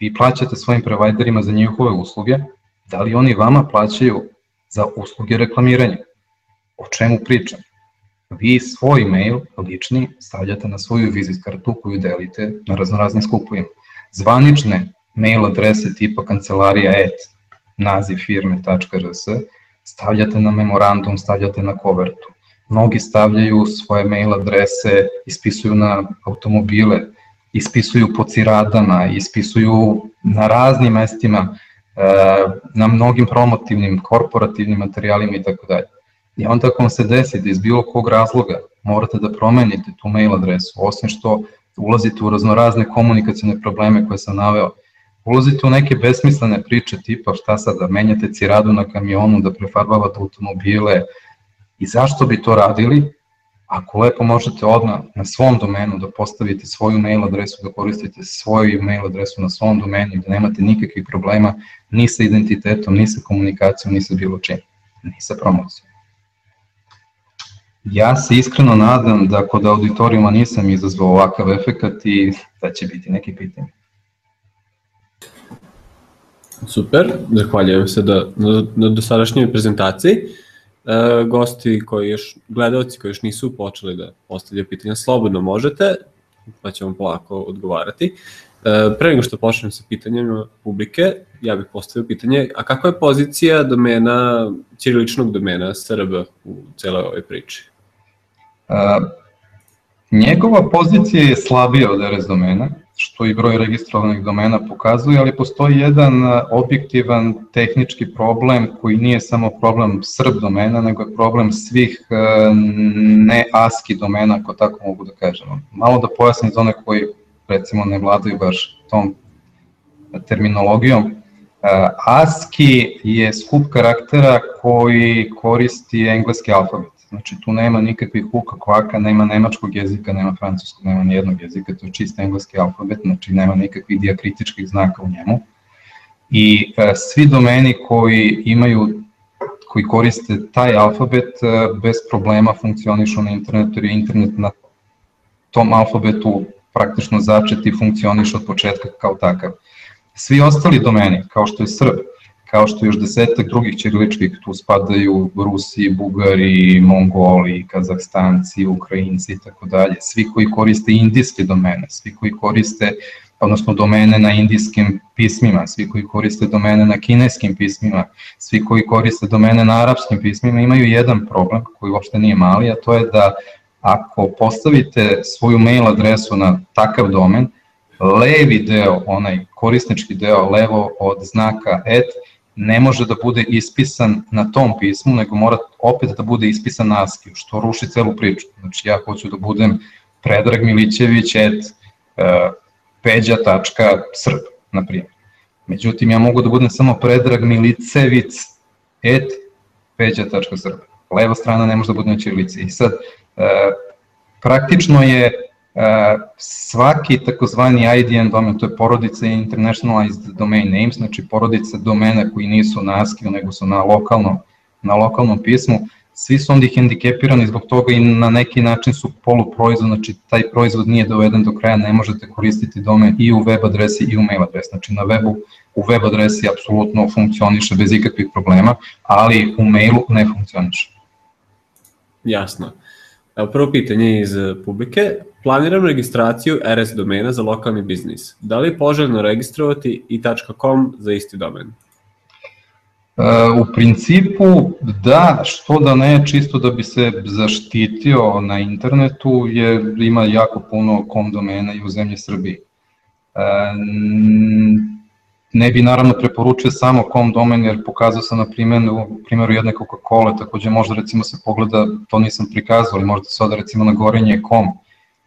Vi plaćate svojim provajderima za njihove usluge, da li oni vama plaćaju za usluge reklamiranja? O čemu pričam? Vi svoj mail lični stavljate na svoju vizit kartu koju delite na raznoraznim skupovima. Zvanične mail adrese tipa kancelarija et naziv firme.rs stavljate na memorandum, stavljate na kovertu. Mnogi stavljaju svoje mail adrese, ispisuju na automobile, ispisuju po ciradama, ispisuju na raznim mestima, e, na mnogim promotivnim, korporativnim materijalima i tako dalje. I onda ako vam se desi da iz bilo kog razloga morate da promenite tu mail adresu, osim što ulazite u raznorazne komunikacijne probleme koje sam naveo, ulazite u neke besmislene priče tipa šta sad da menjate ciradu na kamionu, da prefarbavate automobile i zašto bi to radili ako lepo možete odmah na svom domenu da postavite svoju mail adresu, da koristite svoju mail adresu na svom domenu da nemate nikakvih problema ni sa identitetom, ni sa komunikacijom, ni sa bilo čim, ni sa promocijom. Ja se iskreno nadam da kod auditorijuma nisam izazvao ovakav efekat i da će biti neki pitanje.
Super, zahvaljujem se da, na, na dosadašnjoj prezentaciji. E, gosti koji još, gledalci koji još nisu počeli da postavljaju pitanja, slobodno možete, pa ćemo polako odgovarati. E, pre nego što počnem sa pitanjima publike, ja bih postavio pitanje, a kakva je pozicija domena, ćiriličnog domena Srb u celoj ovoj priči?
Njegova pozicija je slabija od RS domena, što i broj registrovanih domena pokazuje, ali postoji jedan objektivan tehnički problem koji nije samo problem Srb domena, nego je problem svih ne ASCII domena, ako tako mogu da kažemo. Malo da pojasnim za one koji recimo ne vladaju baš tom terminologijom. ASCII je skup karaktera koji koristi engleski alfabet. Znači tu nema nikakvih huka, kvaka, nema nemačkog jezika, nema francuskog, nema nijednog jezika, to je čist engleski alfabet, znači nema nikakvih diakritičkih znaka u njemu. I e, svi domeni koji imaju koji koriste taj alfabet e, bez problema funkcionišu na internetu jer je internet na tom alfabetu praktično začet i funkcioniše od početka kao takav. Svi ostali domeni, kao što je Srb, kao što još desetak drugih ćiriličkih, tu spadaju Rusi, Bugari, Mongoli, Kazahstanci, Ukrajinci i tako dalje, svi koji koriste indijske domene, svi koji koriste odnosno domene na indijskim pismima, svi koji koriste domene na kineskim pismima, svi koji koriste domene na arapskim pismima imaju jedan problem koji uopšte nije mali, a to je da ako postavite svoju mail adresu na takav domen, levi deo, onaj korisnički deo levo od znaka et, ne može da bude ispisan na tom pismu, nego mora opet da bude ispisan na ASCII, što ruši celu priču. Znači ja hoću da budem Predrag Milićević et uh, peđa.srb, na primjer. Međutim, ja mogu da budem samo Predrag Milicevic et peđa.srb. Leva strana ne može da bude na ćirilici. I sad, uh, praktično je svaki takozvani IDN domen, to je porodica Internationalized Domain Names, znači porodica domena koji nisu na ASCII, nego su na lokalnom, na lokalnom pismu, svi su onda hendikepirani zbog toga i na neki način su poluproizvod, znači taj proizvod nije doveden do kraja, ne možete koristiti domen i u web adresi i u mail adresi, znači na webu u web adresi apsolutno funkcioniše bez ikakvih problema, ali u mailu ne funkcioniše.
Jasno. Evo prvo pitanje iz publike. Planiram registraciju RS domena za lokalni biznis. Da li je poželjno registrovati i .com za isti domen?
E, u principu da, što da ne, čisto da bi se zaštitio na internetu, je ima jako puno kom domena i u zemlji Srbiji. Ne bi naravno preporučio samo kom domen, jer pokazao sam na primjeru, primjeru jedne Coca-Cola, takođe možda recimo se pogleda, to nisam prikazao, ali možda se oda recimo na gorenje.com,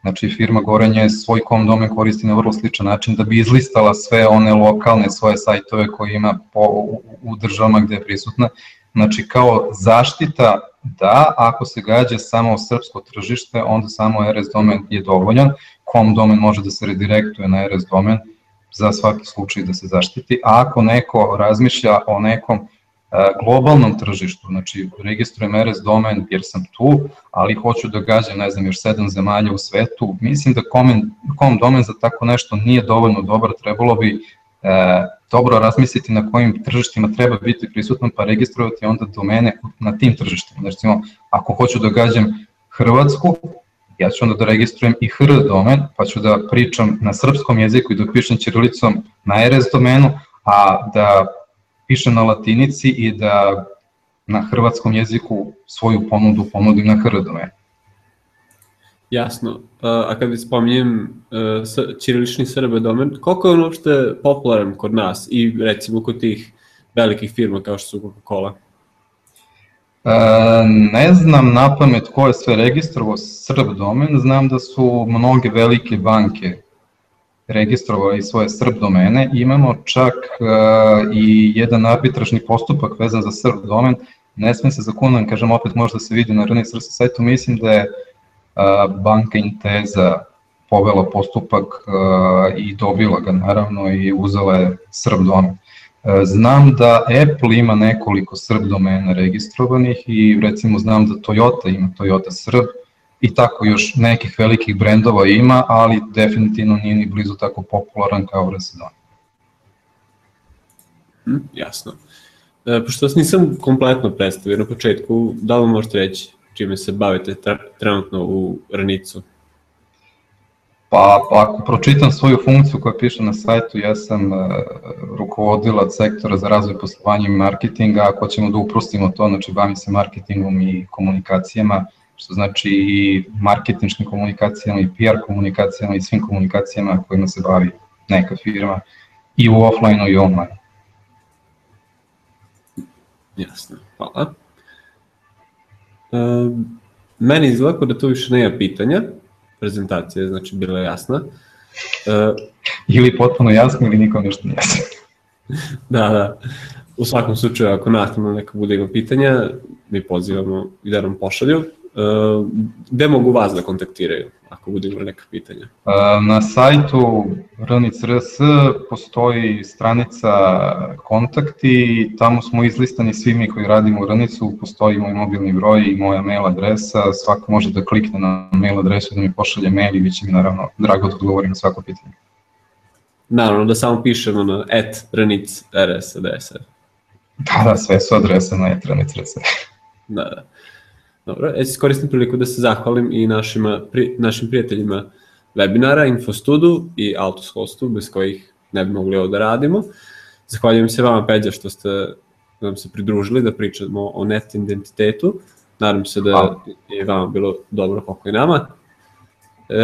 Znači firma Gorenje svoj kom domen koristi na vrlo sličan način da bi izlistala sve one lokalne svoje sajtove koje ima po, u, u državama gde je prisutna. Znači kao zaštita da, ako se gađa samo srpsko tržište, onda samo RS domen je dovoljan, kom domen može da se redirektuje na RS domen za svaki slučaj da se zaštiti, a ako neko razmišlja o nekom globalnom tržištu, znači registrujem RS domen jer sam tu, ali hoću da gađam, ne znam, još sedam zemalja u svetu, mislim da kom domen za tako nešto nije dovoljno dobar, trebalo bi e, dobro razmisliti na kojim tržištima treba biti prisutan, pa registrovati onda domene na tim tržištima. Znači, ako hoću da gađam Hrvatsku, ja ću onda da registrujem i HR domen, pa ću da pričam na srpskom jeziku i da pišem ćirilicom na RS domenu, a da piše na latinici i da na hrvatskom jeziku svoju ponudu ponudim na hr domenu.
Jasno. A kad spominjem ćirilični srbe domen, koliko je on uopšte popularan kod nas i recimo kod tih velikih firma kao što su Coca-Cola?
Ne znam na pamet ko je sve registrovao Srb domen, znam da su mnoge velike banke registrovali svoje Srb domene. Imamo čak uh, i jedan arbitražni postupak vezan za Srb domen. Ne smem se zakunan, kažem opet možda se vidi na RNS sajtu, mislim da je uh, banka Inteza povela postupak uh, i dobila ga naravno i uzela je Srb domen. Znam da Apple ima nekoliko Srb domena registrovanih i recimo znam da Toyota ima Toyota Srb, i tako još nekih velikih brendova ima, ali definitivno nije ni blizu tako popularan kao Resedon.
Hm, jasno. E, pošto vas nisam kompletno predstavio na početku, da li možete reći čime se bavite trenutno u Ranicu?
Pa, pa ako pročitam svoju funkciju koja piše na sajtu, ja sam uh, rukovodilac sektora za razvoj poslovanja i marketinga, ako ćemo da uprostimo to, znači bavim se marketingom i komunikacijama, što znači i marketinškim komunikacijama i PR komunikacijama i svim komunikacijama kojima se bavi neka firma i u offline-u i online.
Jasno, hvala. E, meni izgleda da tu više nema pitanja, prezentacija je znači bila jasna.
E, ili potpuno jasno ili nikom nešto nije jasno.
da, da. U svakom slučaju, ako nastavno neka bude ima pitanja, mi pozivamo i da nam pošalju. Uh, gde mogu vas da kontaktiraju, ako bude imali neka pitanja?
Uh, na sajtu RNIC.rs postoji stranica kontakti, tamo smo izlistani svi mi koji radimo u Rnicu, postoji moj mobilni broj i moja mail adresa, svako može da klikne na mail adresu da mi pošalje mail i bit će mi naravno drago da odgovorim na svako pitanje.
Naravno, da samo pišemo na at rnic.rs, da
Da, da, sve su adrese na at rnic.rs.
Da, da. Dobro, ja koristim priliku da se zahvalim i našima, pri, našim prijateljima webinara, Infostudu i Altus Hostu, bez kojih ne bi mogli ovo da radimo. Zahvaljujem se vama, Peđa, što ste nam se pridružili da pričamo o net identitetu. Nadam se da je vama bilo dobro koliko i nama.
E,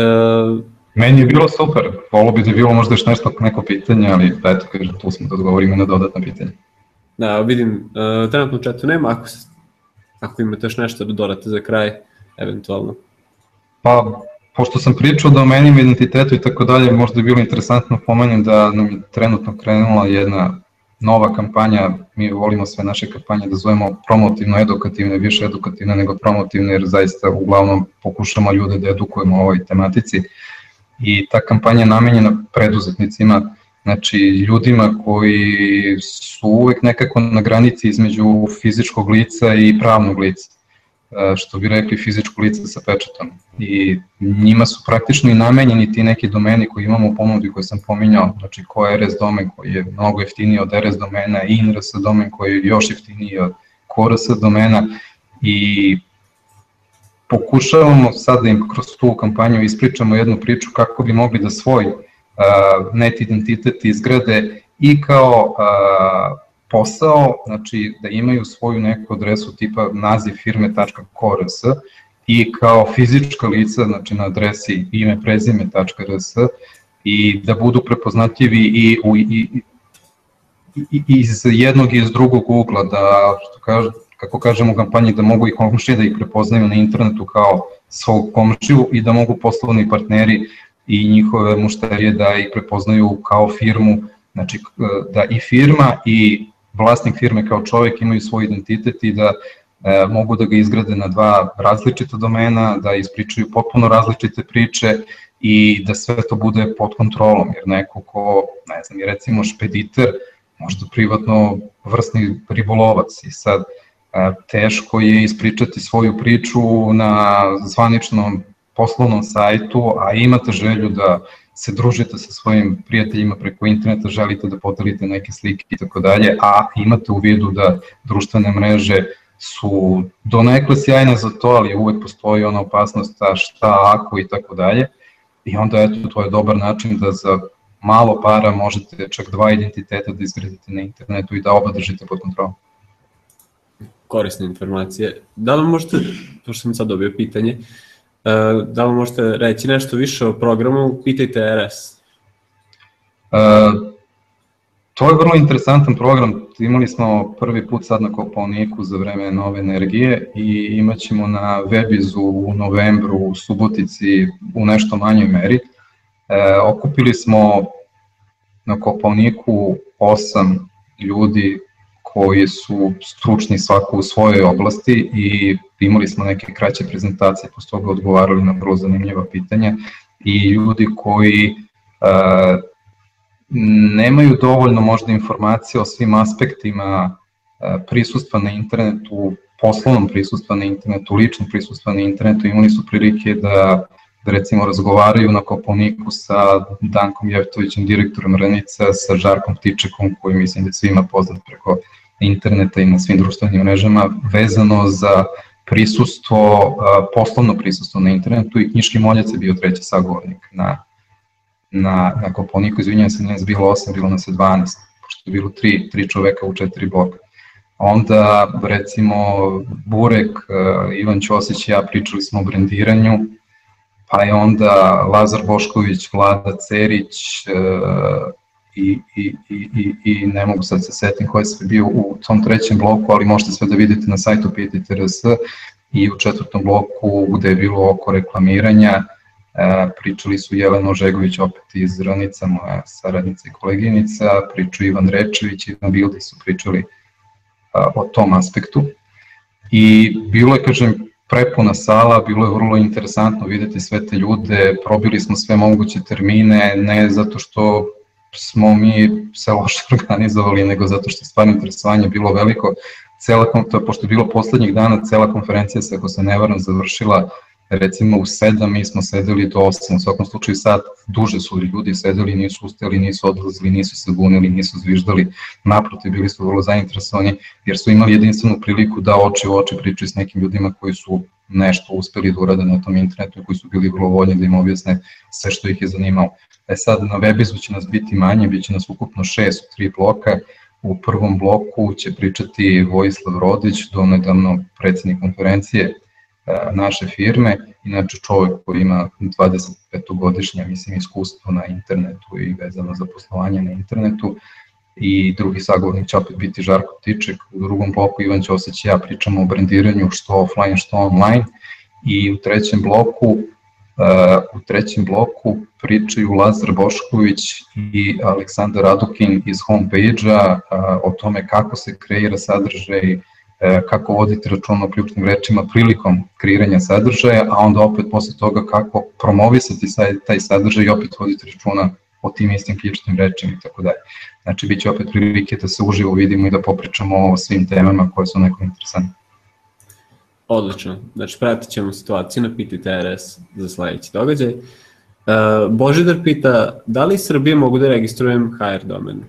Meni je bilo super, Ovo bi da je bilo možda još nešto neko pitanje, ali eto, kažem, tu smo da odgovorimo na dodatna pitanja.
Da, vidim, uh, trenutno u četu nema, ako se Ako imate još nešto da dodate za kraj, eventualno.
Pa, pošto sam pričao o domenima, identitetu i tako dalje, možda je bilo interesantno pomenem da nam je trenutno krenula jedna nova kampanja, mi volimo sve naše kampanje da zovemo promotivno-edukativne, više edukativne nego promotivne, jer zaista uglavnom pokušamo ljude da edukujemo o ovoj tematici. I ta kampanja je namenjena preduzetnicima, Znači, ljudima koji su uvek nekako na granici između fizičkog lica i pravnog lica, e, što bi rekli fizičko lice sa pečatom. I njima su praktično i namenjeni ti neki domeni koji imamo u ponudi koje sam pominjao, znači ko je RS domen koji je mnogo jeftiniji od RS domena, INRS domen koji je još jeftiniji od KRS domena i pokušavamo sad da im kroz tu kampanju ispričamo jednu priču kako bi mogli da svoj net identitet izgrade i kao posao, znači da imaju svoju neku adresu tipa naziv firme.kors i kao fizička lica, znači na adresi ime prezime.rs i da budu prepoznatljivi i, u, i, i iz jednog i iz drugog ugla, da što kaže, kako kažemo u kampanji, da mogu i komšije da ih prepoznaju na internetu kao svog komšiju i da mogu poslovni partneri i njihove mušterije da ih prepoznaju kao firmu, znači e, da i firma i vlasnik firme kao čovek imaju svoj identitet i da e, mogu da ga izgrade na dva različita domena, da ispričaju potpuno različite priče i da sve to bude pod kontrolom, jer neko ko, ne znam, je recimo špediter, možda privatno vrsni ribolovac i sad e, teško je ispričati svoju priču na zvaničnom poslovnom sajtu, a imate želju da se družite sa svojim prijateljima preko interneta, želite da podelite neke slike i tako dalje, a imate u vidu da društvene mreže su donekle sjajne za to, ali uvek postoji ona opasnost šta, šta ako i tako dalje. I onda eto, to je dobar način da za malo para možete čak dva identiteta da izgradite na internetu i da oba držite pod kontrolom.
Korisne informacije. Da li možete, pošto sam sad dobio pitanje, uh, da li možete reći nešto više o programu, pitajte RS.
Uh, To je vrlo interesantan program. Imali smo prvi put sad na Kopalniku za vreme nove energije i imaćemo na Webizu u novembru u Subotici u nešto manjoj meri. E, okupili smo na Kopalniku osam ljudi koji su stručni svako u svojoj oblasti i imali smo neke kraće prezentacije, posle toga odgovarali na vrlo zanimljiva pitanja. I ljudi koji uh, nemaju dovoljno možda informacije o svim aspektima uh, prisustva na internetu, poslovnom prisustva na internetu, ličnom prisustva na internetu, imali su prilike da da recimo razgovaraju na Koponiku sa Dankom Jevtovićem, direktorom Renica, sa Žarkom Tičekom, koji mislim da svima poznat preko interneta i na svim društvenim mrežama, vezano za prisustvo, poslovno prisustvo na internetu i knjiški moljac je bio treći sagovornik na, na, na Koponiku, izvinjam se, nije bilo 8, bilo nas je 12, pošto je bilo tri, tri čoveka u četiri bloka. Onda, recimo, Burek, Ivan Ćosić i ja pričali smo o brendiranju, pa je onda Lazar Bošković, Vlada Cerić i, i, i, i ne mogu sad se setim ko je sve bio u tom trećem bloku, ali možete sve da vidite na sajtu PTTRS i u četvrtom bloku gde je bilo oko reklamiranja, e, pričali su Jelena Ožegović opet iz Ranica, moja saradnica i koleginica, priču Ivan Rečević i na Bildi su pričali o tom aspektu. I bilo je, kažem, prepuna sala, bilo je vrlo interesantno videti sve te ljude, probili smo sve moguće termine, ne zato što smo mi se loše organizovali, nego zato što je stvarno interesovanje bilo veliko. Cela, to, pošto je bilo poslednjih dana, cela konferencija se, ako se ne varam, završila recimo u 7 mi smo sedeli do 8, u svakom slučaju sad duže su ljudi sedeli, nisu ustali, nisu odlazili, nisu se bunili, nisu zviždali, naprotiv bili su vrlo zainteresovani jer su imali jedinstvenu priliku da oči u oči pričaju s nekim ljudima koji su nešto uspeli da urade na tom internetu i koji su bili vrlo voljni da im objasne sve što ih je zanimalo. E sad na webizu će nas biti manje, bit će nas ukupno šest u tri bloka, u prvom bloku će pričati Vojislav Rodić, donedavno predsednik konferencije E, naše firme, inače čovjek koji ima 25-godišnje mislim, iskustvo na internetu i vezano za poslovanje na internetu. I drugi sagovornik će opet biti Žarko Tiček, u drugom bloku Ivan Ćosić i ja pričamo o brendiranju što offline što online. I u trećem bloku u trećem bloku pričaju Lazar Bošković i Aleksandar Radukin iz homepage-a o tome kako se kreira sadržaj E, kako voditi račun o ključnim rečima prilikom kreiranja sadržaja, a onda opet posle toga kako promovisati taj sadržaj i opet voditi računa o tim istim ključnim rečima i tako dalje. Znači, bit će opet prilike da se uživo vidimo i da popričamo o svim temama koje su nekom interesantne.
Odlično. Znači, pratit ćemo situaciju na PTTRS za sledeći događaj. Uh, Božidar pita, da li Srbije mogu da registrujem HR domen?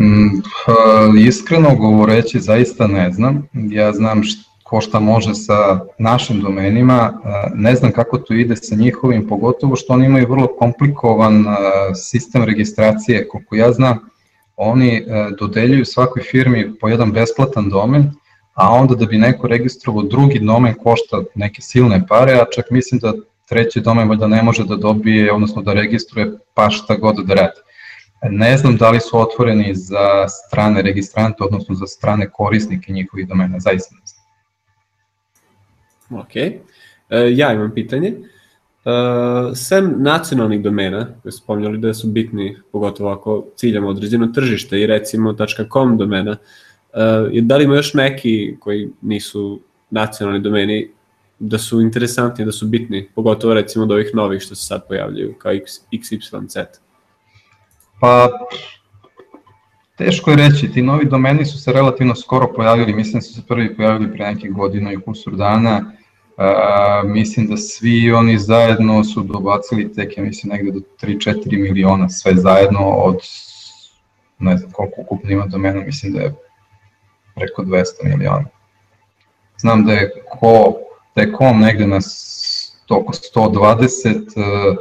Mm, pa, iskreno govoreći, zaista ne znam. Ja znam ko šta može sa našim domenima, ne znam kako to ide sa njihovim, pogotovo što oni imaju vrlo komplikovan sistem registracije, koliko ja znam, oni dodeljuju svakoj firmi po jedan besplatan domen, a onda da bi neko registrovao drugi domen košta neke silne pare, a čak mislim da treći domen valjda ne može da dobije, odnosno da registruje pa šta god da radi. Ne znam da li su otvoreni za strane registrante, odnosno za strane korisnike njihovih domena, zaista ne znam.
Ok. E, ja imam pitanje. Uh, sem nacionalnih domena, koje su spomnjali da su bitni, pogotovo ako ciljamo određeno tržište i recimo .com domena, uh, da li ima još neki koji nisu nacionalni domeni da su interesantni, da su bitni, pogotovo recimo od ovih novih što se sad pojavljaju kao XYZ?
Pa, teško je reći, ti novi domeni su se relativno skoro pojavili, mislim da su se prvi pojavili pre nekih godina i kusur dana, Uh, mislim da svi oni zajedno su dobacili tek, ja mislim, negde do 3-4 miliona, sve zajedno od, ne znam koliko ukupno ima domena, mislim da je preko 200 miliona. Znam da je ko, da je kom negde na oko 120, uh,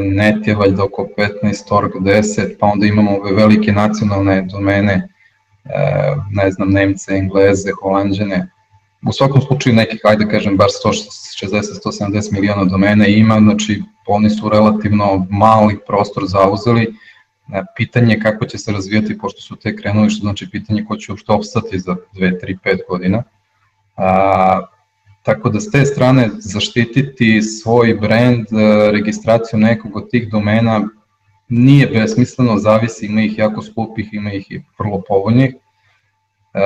net je valjda oko 15, org 10, pa onda imamo ove velike nacionalne domene, ne znam, Nemce, Engleze, Holandžane, u svakom slučaju nekih, ajde kažem, bar 160-170 miliona domena ima, znači oni su relativno mali prostor zauzeli pitanje kako će se razvijati, pošto su te krenuli, što znači pitanje ko će uopšte opstati za 2, 3, 5 godina. A, tako da s te strane zaštititi svoj brand, registraciju nekog od tih domena nije besmisleno, zavisi, ima ih jako skupih, ima ih i vrlo povoljnih. E,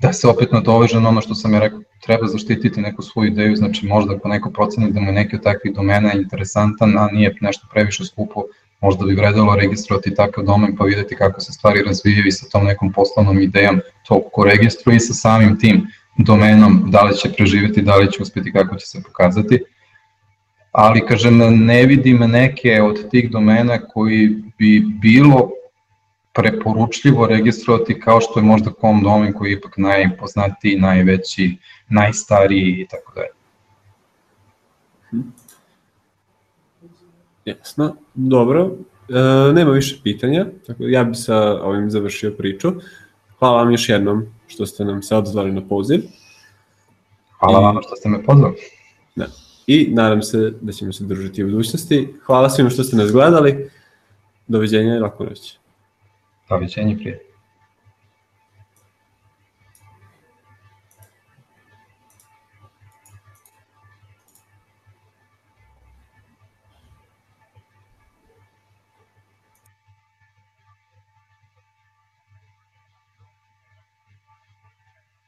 da se opet nadoveže na ono što sam ja rekao, treba zaštititi neku svoju ideju, znači možda ako neko proceni da mu je neki od takvih domena interesantan, a nije nešto previše skupo, možda bi vredalo registrovati takav domen pa videti kako se stvari razvijaju i sa tom nekom poslovnom idejom to ko registruje i sa samim tim domenom, da li će preživeti, da li će uspeti, kako će se pokazati. Ali, kažem, ne vidim neke od tih domena koji bi bilo preporučljivo registrovati kao što je možda kom domen koji je ipak najpoznatiji, najveći, najstariji i tako dalje.
Jasno, dobro. E, nema više pitanja, tako da ja bi sa ovim završio priču. Hvala vam još jednom što ste nam se odzvali na poziv.
Hvala I, vam što ste me pozvali.
Da. I nadam se da ćemo se družiti u budućnosti. Hvala svima što ste nas gledali. Doviđenja i laku noć.
Doviđenja i prijatelj.